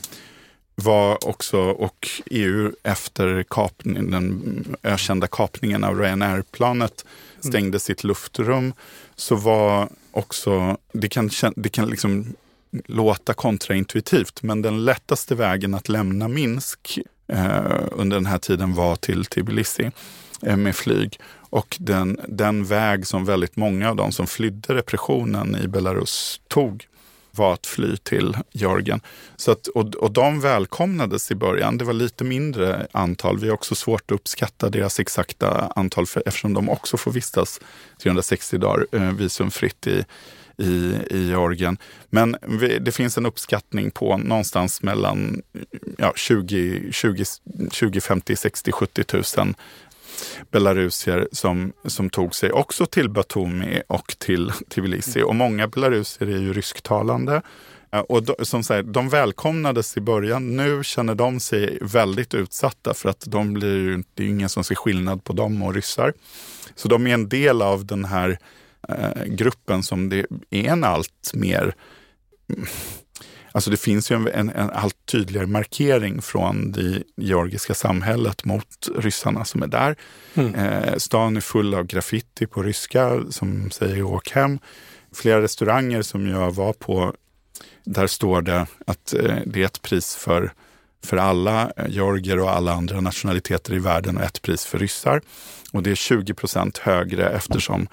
var också, och EU efter kapning, den ökända kapningen av Ryanair-planet stängde mm. sitt luftrum, så var också, det kan, det kan liksom låta kontraintuitivt, men den lättaste vägen att lämna Minsk eh, under den här tiden var till Tbilisi eh, med flyg. Och den, den väg som väldigt många av de som flydde repressionen i Belarus tog var att fly till Georgien. Så att, och, och de välkomnades i början. Det var lite mindre antal. Vi har också svårt att uppskatta deras exakta antal för, eftersom de också får vistas 360 dagar eh, visumfritt i, i, i Georgien. Men vi, det finns en uppskattning på någonstans mellan ja, 20, 20, 20, 50, 60, 70 000 belarusier som, som tog sig också till Batumi och till Tbilisi. Och många belarusier är ju rysktalande. Och de, som säger, de välkomnades i början. Nu känner de sig väldigt utsatta för att de blir, det är ingen som ser skillnad på dem och ryssar. Så de är en del av den här eh, gruppen som det är en allt mer Alltså det finns ju en, en, en, allt tydligare markering från det georgiska samhället mot ryssarna som är där. Mm. Eh, stan är full av graffiti på ryska som säger åk hem. Flera restauranger som jag var på, där står det att eh, det är ett pris för, för alla eh, georgier och alla andra nationaliteter i världen och ett pris för ryssar. Och det är 20 procent högre eftersom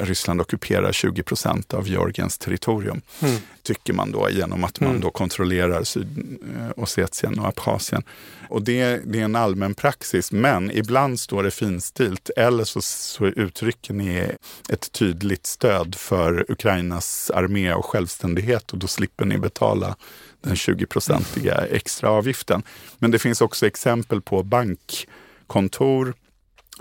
Ryssland ockuperar 20 procent av Georgiens territorium, mm. tycker man då genom att man mm. då kontrollerar Sydossetien och Abchazien. Och det, det, är en allmän praxis, men ibland står det finstilt eller så, så uttrycker ni ett tydligt stöd för Ukrainas armé och självständighet och då slipper ni betala den 20-procentiga extra avgiften. Men det finns också exempel på bankkontor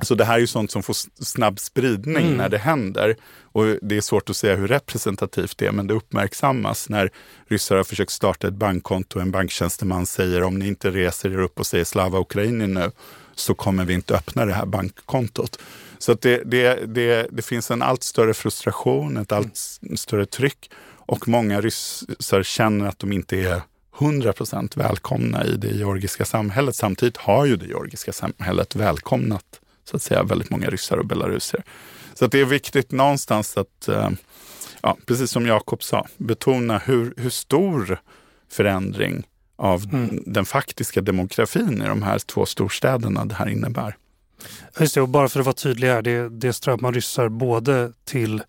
så det här är ju sånt som får snabb spridning mm. när det händer. Och det är svårt att säga hur representativt det är, men det uppmärksammas när ryssar har försökt starta ett bankkonto och en banktjänsteman säger om ni inte reser er upp och säger Slava Ukraini nu så kommer vi inte öppna det här bankkontot. Så det, det, det, det finns en allt större frustration, ett allt större tryck och många ryssar känner att de inte är 100 procent välkomna i det georgiska samhället. Samtidigt har ju det georgiska samhället välkomnat så att säga, väldigt många ryssar och belaruser. Så att det är viktigt någonstans att, eh, ja, precis som Jakob sa, betona hur, hur stor förändring av mm. den faktiska demografin i de här två storstäderna det här innebär. Just det, och bara för att vara tydlig här, det, det strömmar ryssar både till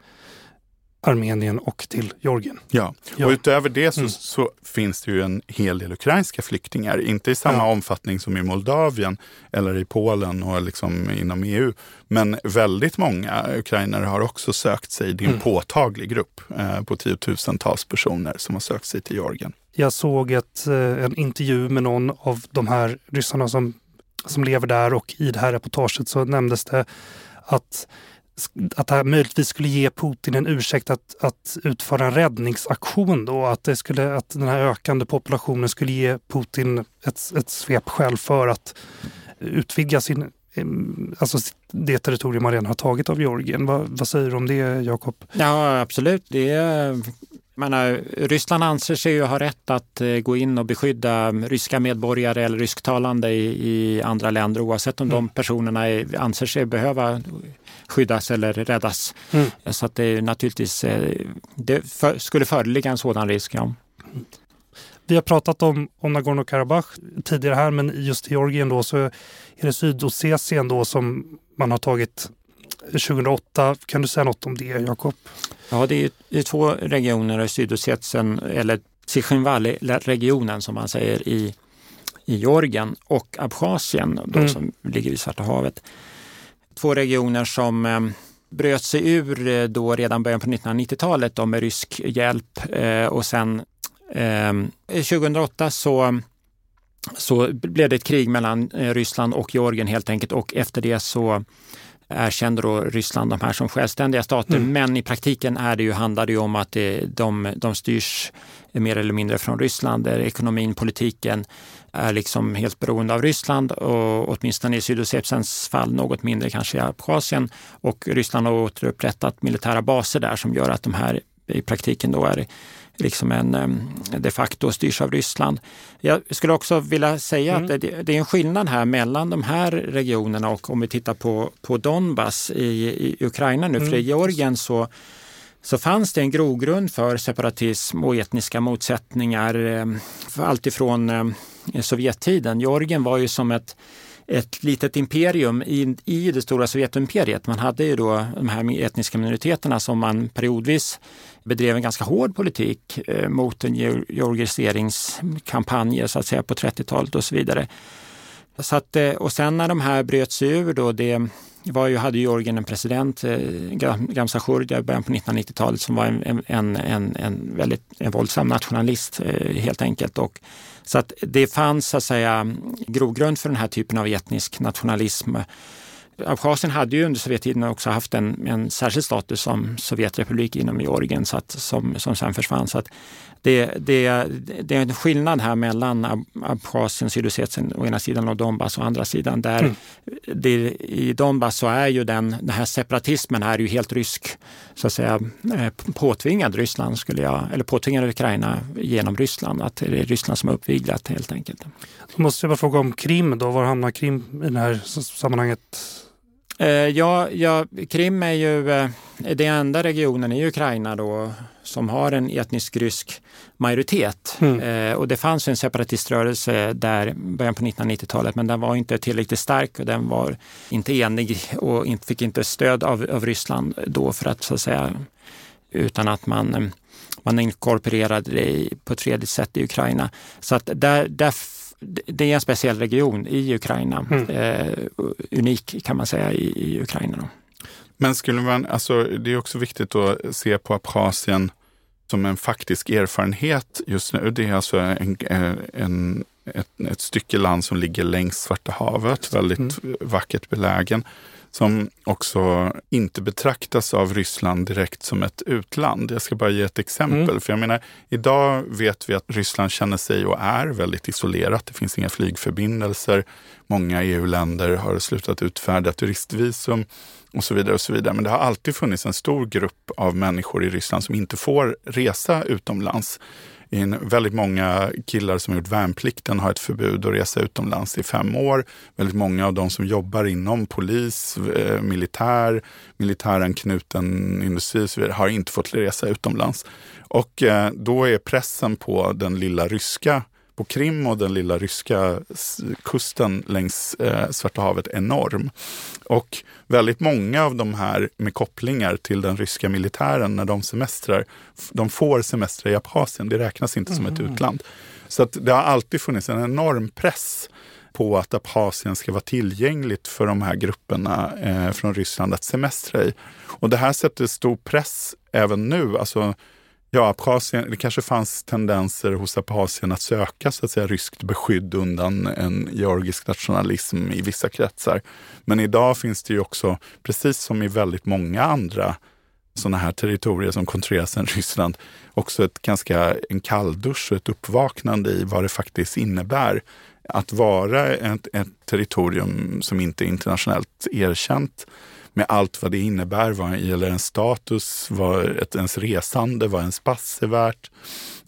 Armenien och till Georgien. Ja, och ja. utöver det så, mm. så, finns det ju en hel del ukrainska flyktingar. Inte i samma ja. omfattning som i Moldavien eller i Polen och liksom inom EU. Men väldigt många ukrainare har också sökt sig, det är en mm. påtaglig grupp eh, på tiotusentals personer som har sökt sig till Georgien. Jag såg ett, eh, en intervju med någon av de här ryssarna som, som lever där och i det här reportaget så nämndes det att att det här möjligtvis skulle ge Putin en ursäkt att, att utföra en räddningsaktion då, att, det skulle, att den här ökande populationen skulle ge Putin ett, ett svepskäl för att utvidga sin, alltså det territorium man redan har tagit av Georgien. Vad, vad säger du om det, Jakob? Ja, absolut. Det är, menar, Ryssland anser sig ju ha rätt att eh, gå in och beskydda ryska medborgare eller rysktalande i, i andra länder oavsett om mm. de personerna är, anser sig behöva skyddas eller räddas. Mm. Så att det naturligtvis eh, det för, skulle föreligga en sådan risk. Ja. Vi har pratat om, om Nagorno-Karabach tidigare här, men just i Georgien då så är det Sydossetien då som man har tagit 2008. Kan du säga något om det, Jakob? Ja, det är, det är två regioner i Sydossetien, eller Tsikhinvali-regionen som man säger i, i Georgien och Abchazien då, mm. som ligger vid Svarta havet två regioner som eh, bröt sig ur eh, då redan början på 1990-talet med rysk hjälp eh, och sen 2008 så så blev det ett krig mellan Ryssland och Georgien helt enkelt och efter det så erkände då Ryssland de här som självständiga stater. Mm. Men i praktiken är det ju, handlar det ju om att de, de styrs mer eller mindre från Ryssland, där ekonomin, politiken är liksom helt beroende av Ryssland och åtminstone i Sydossetjens fall något mindre kanske i Abchazien. Och Ryssland har återupprättat militära baser där som gör att de här i praktiken då är liksom en de facto styrs av Ryssland. Jag skulle också vilja säga mm. att det, det, är en skillnad här mellan de här regionerna och om vi tittar på, på Donbass i, i Ukraina nu. Mm. För i Georgien så så fanns det en grogrund för separatism och etniska motsättningar. Eh, alltifrån eh, Sovjettiden. Georgien var ju som ett ett litet imperium i, i det stora Sovjetimperiet. Man hade ju då de här etniska minoriteterna som man periodvis bedrev en ganska hård politik eh, mot en georgiseringskampanj så att säga på 30-talet och så vidare. Så att, och sen när de här bröt sig ur då, det var ju, hade Georgien en president, eh, Gamsa Khurdia, i början på 1990-talet som var en, en, en, en väldigt en våldsam nationalist eh, helt enkelt. Och, så att det fanns så att säga grogrund för den här typen av etnisk nationalism. Abchazien hade ju under Sovjettiden också haft en, en särskild status som Sovjetrepublik inom Georgien så att, som, som sen försvann. Så att det, det, det är en skillnad här mellan Abchazien, Sydossetien å ena sidan och Donbass å andra sidan. Där mm. det, I Donbass så är ju den, den här separatismen är ju helt rysk, så att säga eh, påtvingad Ryssland, skulle jag, eller påtvingad Ukraina genom Ryssland. Att det är Ryssland som har uppviglat helt enkelt. Då måste jag bara fråga om Krim då, var hamnar Krim i det här sammanhanget? Eh, ja, ja, Krim är ju eh, den enda regionen i Ukraina då som har en etnisk rysk majoritet. Mm. Eh, och det fanns en separatiströrelse där början på 1990-talet men den var inte tillräckligt stark och den var inte enig och inte, fick inte stöd av, av Ryssland då för att så att säga utan att man, man inkorporerade det på ett fredligt sätt i Ukraina. Så att där, där det är en speciell region i Ukraina. Mm. Eh, unik kan man säga i, i Ukraina. Då. Men skulle man, alltså, det är också viktigt att se på Abchazien som en faktisk erfarenhet just nu. Det är alltså en, en, ett, ett stycke land som ligger längs Svarta havet, väldigt mm. vackert belägen som också inte betraktas av Ryssland direkt som ett utland. Jag ska bara ge ett exempel. Mm. För jag menar, idag vet vi att Ryssland känner sig och är väldigt isolerat. Det finns inga flygförbindelser. Många EU-länder har slutat utfärda turistvisum och så vidare. och så vidare. Men det har alltid funnits en stor grupp av människor i Ryssland som inte får resa utomlands. In, väldigt många killar som har gjort värnplikten har ett förbud att resa utomlands i fem år. Väldigt många av de som jobbar inom polis, eh, militär, militäranknuten industri och så vidare, har inte fått resa utomlands. Och eh, då är pressen på den lilla ryska på Krim och den lilla ryska kusten längs eh, Svarta havet enorm. Och väldigt många av de här med kopplingar till den ryska militären när de semestrar, de får semestrar i Abchazien. Det räknas inte som ett mm. utland. Så att det har alltid funnits en enorm press på att Abchazien ska vara tillgängligt för de här grupperna eh, från Ryssland att semestra i. Och det här sätter stor press även nu. Alltså, ja, Abchazien, det kanske fanns tendenser hos Abchazien att söka så att säga, ryskt beskydd undan en georgisk nationalism i vissa kretsar. Men idag finns det ju också, precis som i väldigt många andra sådana här territorier som kontrolleras av Ryssland, också ett ganska, en kalldusch och ett uppvaknande i vad det faktiskt innebär att vara ett, ett territorium som inte är internationellt erkänt med allt vad det innebär, vad gäller ens status, vad ett, ens resande, vad ens pass är värt,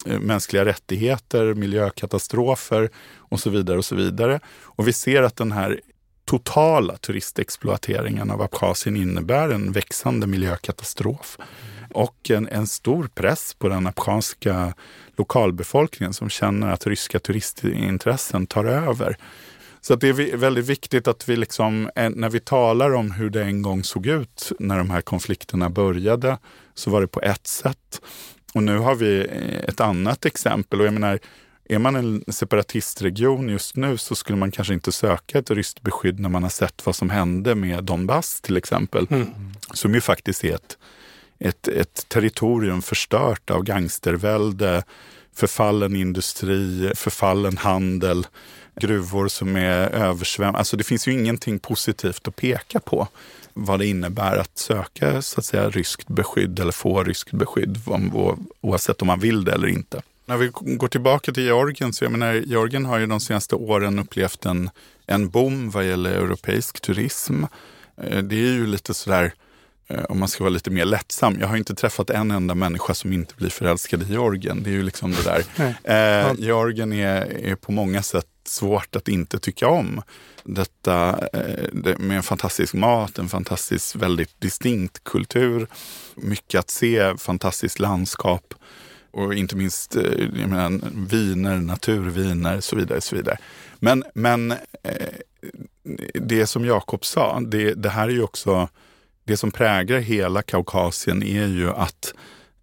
eh, mänskliga rättigheter, miljökatastrofer och så vidare. Och så vidare. Och vi ser att den här totala turistexploateringen av Abchazien innebär en växande miljökatastrof och en, en stor press på den abchanska lokalbefolkningen som känner att ryska turistintressen tar över. Så det är väldigt viktigt att vi, liksom, eh, när vi talar om hur det en gång såg ut när de här konflikterna började, så var det på ett sätt. Och nu har vi eh, ett annat exempel. Och jag menar, är man en separatistregion just nu så skulle man kanske inte söka ett ryskt beskydd när man har sett vad som hände med Donbass till exempel. Mm. Som ju faktiskt är ett ett, ett territorium förstört av gangstervälde, förfallen industri, förfallen handel, gruvor som är översvämmade. Alltså det finns ju ingenting positivt att peka på vad det innebär att söka så att säga ryskt beskydd eller få ryskt beskydd oavsett om man vill det eller inte. När vi går tillbaka till Georgien, så jag menar, Georgien har ju de senaste åren upplevt en, en boom vad gäller europeisk turism. Eh, det är ju lite sådär Eh, om man ska vara lite mer lättsam. Jag har inte träffat en enda människa som inte blir förälskad i Georgien. Det är ju liksom det där. Eh, Georgien är, är på många sätt svårt att inte tycka om. Detta eh, med en fantastisk mat, en fantastisk väldigt distinkt kultur, mycket att se, fantastiskt landskap och inte minst eh, jag menar, viner, naturviner så vidare. Så vidare. Men, men eh, det som Jakob sa, det, det här är ju också det som präglar hela Kaukasien är ju att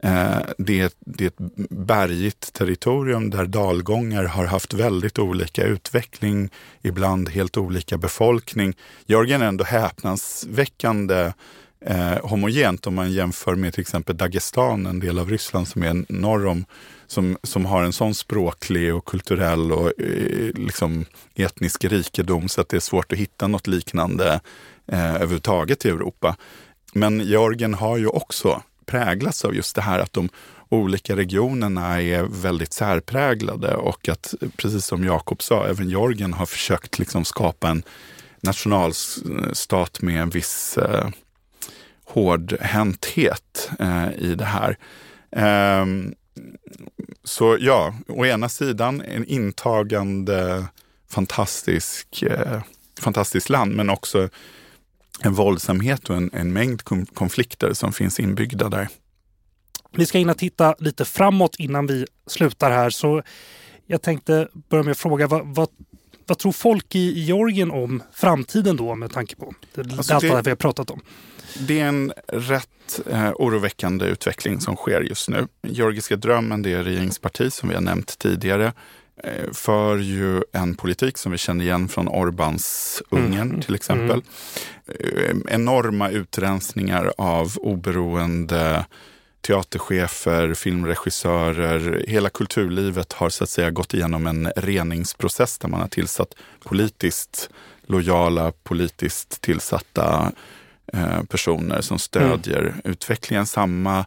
eh, det, det, är ett bergigt territorium där dalgångar har haft väldigt olika utveckling, ibland helt olika befolkning. Georgien är ändå häpnadsväckande eh, homogent om man jämför med till exempel Dagestan, en del av Ryssland som är norr om, som, som har en sån språklig och kulturell och eh, liksom etnisk rikedom så att det är svårt att hitta något liknande eh, överhuvudtaget i Europa. Men Georgien har ju också präglats av just det här att de olika regionerna är väldigt särpräglade och att, precis som Jakob sa, även Georgien har försökt liksom skapa en nationalstat med en viss eh, hårdhänthet eh, i det här. Eh, så ja, å ena sidan en intagande fantastisk, eh, fantastiskt land, men också en våldsamhet och en, en mängd konflikter som finns inbyggda där. Vi ska in och titta lite framåt innan vi slutar här. Så jag tänkte börja med att fråga vad, vad, vad tror folk i Georgien om framtiden då med tanke på det, alltså allt det vi har pratat om? Det är en rätt eh, oroväckande utveckling som sker just nu. Georgiska drömmen, det är regeringsparti som vi har nämnt tidigare. Eh, för ju en politik som vi känner igen från Orbans Ungern mm. till exempel. Mm. Enorma utrensningar av oberoende teaterchefer, filmregissörer. Hela kulturlivet har så att säga gått igenom en reningsprocess där man har tillsatt politiskt lojala, politiskt tillsatta eh, personer som stödjer mm. utvecklingen. Samma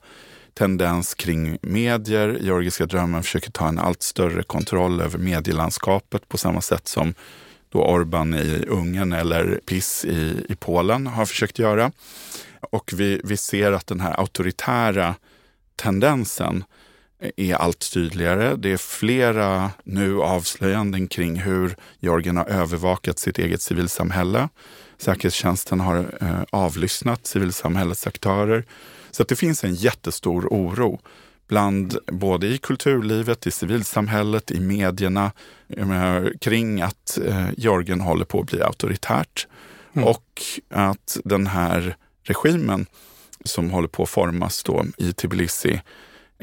tendens kring medier. Georgiska drömmen försöker ta en allt större kontroll över medielandskapet på samma sätt som då Orban i Ungern eller PIS i, i Polen har försökt göra. Och vi, vi ser att den här auktoritära tendensen är allt tydligare. Det är flera nu avslöjanden kring hur Georgien har övervakat sitt eget civilsamhälle. Säkerhetstjänsten har eh, avlyssnat civilsamhällets aktörer. Så att det finns en jättestor oro bland både i kulturlivet, i civilsamhället, i medierna menar, kring att eh, Georgien håller på att bli auktoritärt mm. och att den här regimen som håller på att formas då i Tbilisi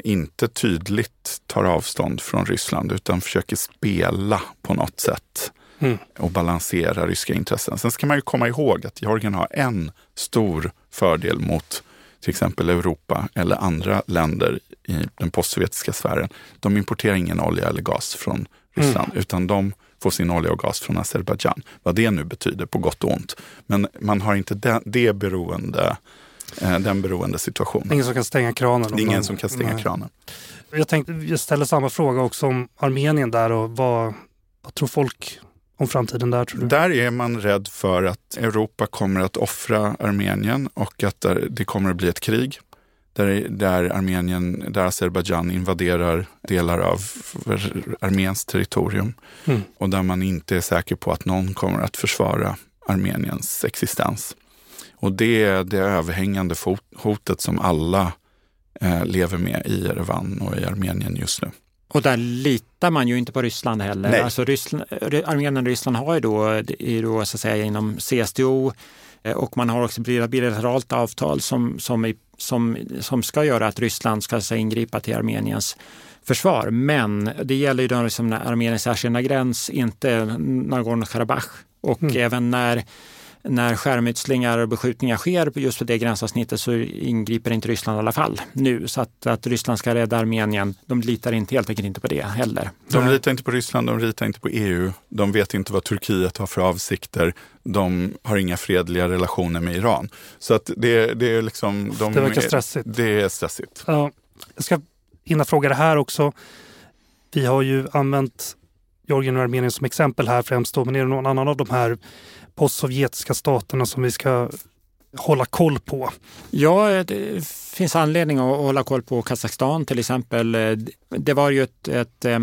inte tydligt tar avstånd från Ryssland utan försöker spela på något sätt mm. och balansera ryska intressen. Sen ska man ju komma ihåg att Georgien har en stor fördel mot till exempel Europa eller andra länder i den postsovjetiska sfären. De importerar ingen olja eller gas från Ryssland, mm. utan de får sin olja och gas från Azerbajdzjan. Vad det nu betyder på gott och ont. Men man har inte det, det beroende, eh, den beroende situationen. Ingen som kan stänga kranen? Ingen som kan stänga nej. kranen. Jag tänkte, jag ställer samma fråga också om Armenien där och vad, vad tror folk om framtiden där tror du? Där är man rädd för att Europa kommer att offra Armenien och att det kommer att bli ett krig. Där, där Armenien, där Azerbajdzjan invaderar delar av Armeniens territorium. Mm. Och där man inte är säker på att någon kommer att försvara Armeniens existens. Och det är det överhängande hotet som alla eh, lever med i Erevan och i Armenien just nu. Och där litar man ju inte på Ryssland heller. Nej. Alltså Ryssland, Armenien och Ryssland har ju då, är då så att säga inom CSTO eh, och man har också bilateralt avtal som, som, som, som ska göra att Ryssland ska säga, ingripa till Armeniens försvar. Men det gäller ju då liksom Armeniens särskilda gräns, inte Nagorno-Karabach. Och mm. även när när skärmytslingar och beskjutningar sker just på det gränsavsnittet så ingriper inte Ryssland i alla fall nu. Så att, att Ryssland ska rädda Armenien, de litar inte, helt enkelt inte på det heller. De litar inte på Ryssland, de litar inte på EU, de vet inte vad Turkiet har för avsikter, de har inga fredliga relationer med Iran. Så att det, det är liksom... De det verkar stressigt. Det är stressigt. Ja, jag ska hinna fråga det här också. Vi har ju använt Georgien och Armenien som exempel här främst då, men är det någon annan av de här postsovjetiska staterna som vi ska hålla koll på? Ja, det finns anledning att hålla koll på Kazakstan till exempel. Det var ju ett, ett eh,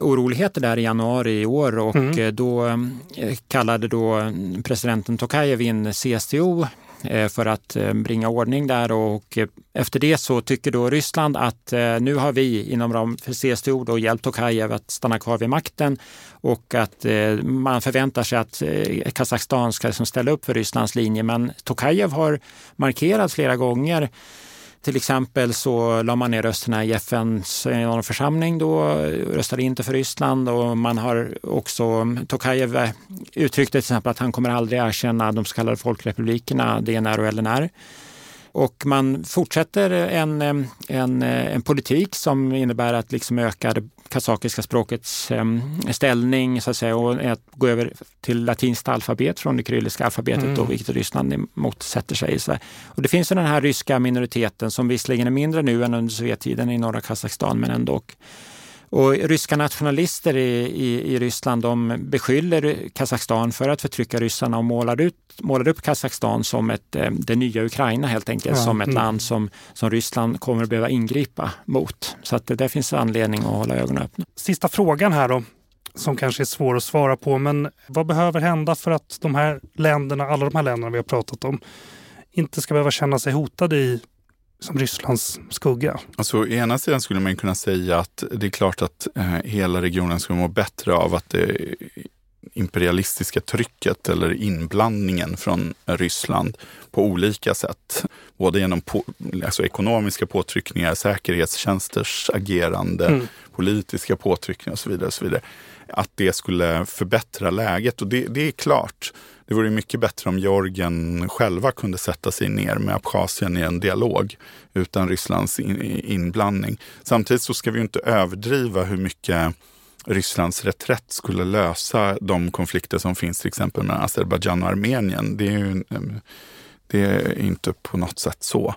oroligheter där i januari i år och mm. då eh, kallade då presidenten Tokajev in CSTO Eh, för att eh, bringa ordning där och eh, efter det så tycker då Ryssland att nu har vi inom ram för CSTO då hjälpt Tokajev att stanna kvar vid makten och att man förväntar sig att Kazakstan ska liksom ställa upp för Rysslands linje. Men Tokajev har markerat flera gånger till exempel så la man ner rösterna i FNs församling då, röstade inte för Ryssland och man har också, Tokajev uttryckte till exempel att han kommer aldrig erkänna de så kallade folkrepublikerna DNR och LNR. Och man fortsätter en, en, en politik som innebär att liksom öka kazakiska språkets ställning så att säga, och att gå över till latinskt alfabet från det kyrilliska alfabetet, mm. då, vilket Ryssland motsätter sig. Så och det finns den här ryska minoriteten som visserligen är mindre nu än under Sovjettiden i norra Kazakstan, men ändå och ryska nationalister i, i, i, Ryssland de beskyller Kazakstan för att förtrycka ryssarna och målar, ut, målar upp Kazakstan som ett, eh, det nya Ukraina helt enkelt, ja. som ett mm. land som, som Ryssland kommer att behöva ingripa mot. Så att det där finns anledning att hålla ögonen öppna. Sista frågan här då, som kanske är svår att svara på, men vad behöver hända för att de här länderna, alla de här länderna vi har pratat om, inte ska behöva känna sig hotade i som Rysslands skugga. Alltså, å ena sidan skulle man kunna säga att det är klart att eh, hela regionen skulle må bättre av att det imperialistiska trycket eller inblandningen från Ryssland på olika sätt. Både genom på, alltså ekonomiska påtryckningar, säkerhetstjänsters agerande, mm. politiska påtryckningar och så vidare. Och så vidare. Att det skulle förbättra läget och det, det är klart. Det vore mycket bättre om Georgien själva kunde sätta sig ner med Abchazien i en dialog utan Rysslands inblandning. Samtidigt så ska vi inte överdriva hur mycket Rysslands reträtt skulle lösa de konflikter som finns till exempel mellan Azerbajdzjan och Armenien. Det är, ju, det är inte på något sätt så.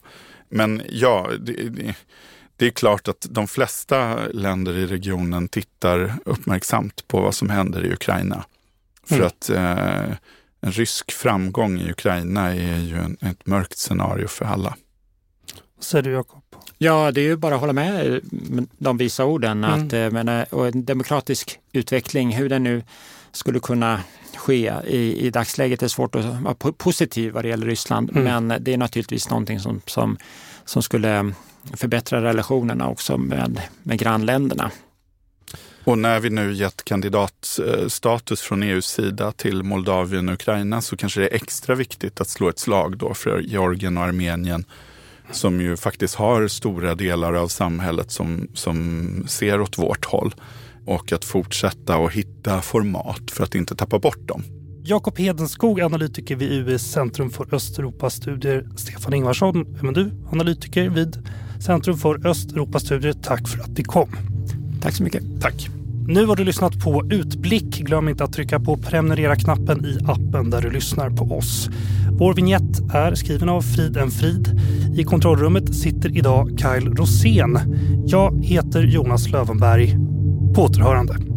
Men ja, det, det, det, är klart att de flesta länder i regionen tittar uppmärksamt på vad som händer i Ukraina. För mm. att eh, en rysk framgång i Ukraina är ju en, ett mörkt scenario för alla. Vad säger du Jakob? Ja, det är ju bara att hålla med de visa orden. Mm. Att, eh, men, och en demokratisk utveckling, hur den nu skulle kunna ske i, i dagsläget är svårt att vara positiv vad det gäller Ryssland. Mm. Men det är naturligtvis någonting som, som, som skulle förbättra relationerna också med, med grannländerna. Och när vi nu gett kandidatstatus från EUs sida till Moldavien och Ukraina så kanske det är extra viktigt att slå ett slag då för Georgien och Armenien som ju faktiskt har stora delar av samhället som, som ser åt vårt håll. Och att fortsätta och hitta format för att inte tappa bort dem. Jakob Hedenskog, analytiker vid UIs Centrum för Östeuropastudier. Stefan Ingvarsson, vem är du? Analytiker vid Centrum för Östeuropastudier. Tack för att ni kom. Tack så mycket. Tack. Nu har du lyssnat på Utblick. Glöm inte att trycka på prenumerera-knappen i appen där du lyssnar på oss. Vår vignett är skriven av Frid en Frid. I kontrollrummet sitter idag Kyle Rosén. Jag heter Jonas Lövenberg. På återhörande.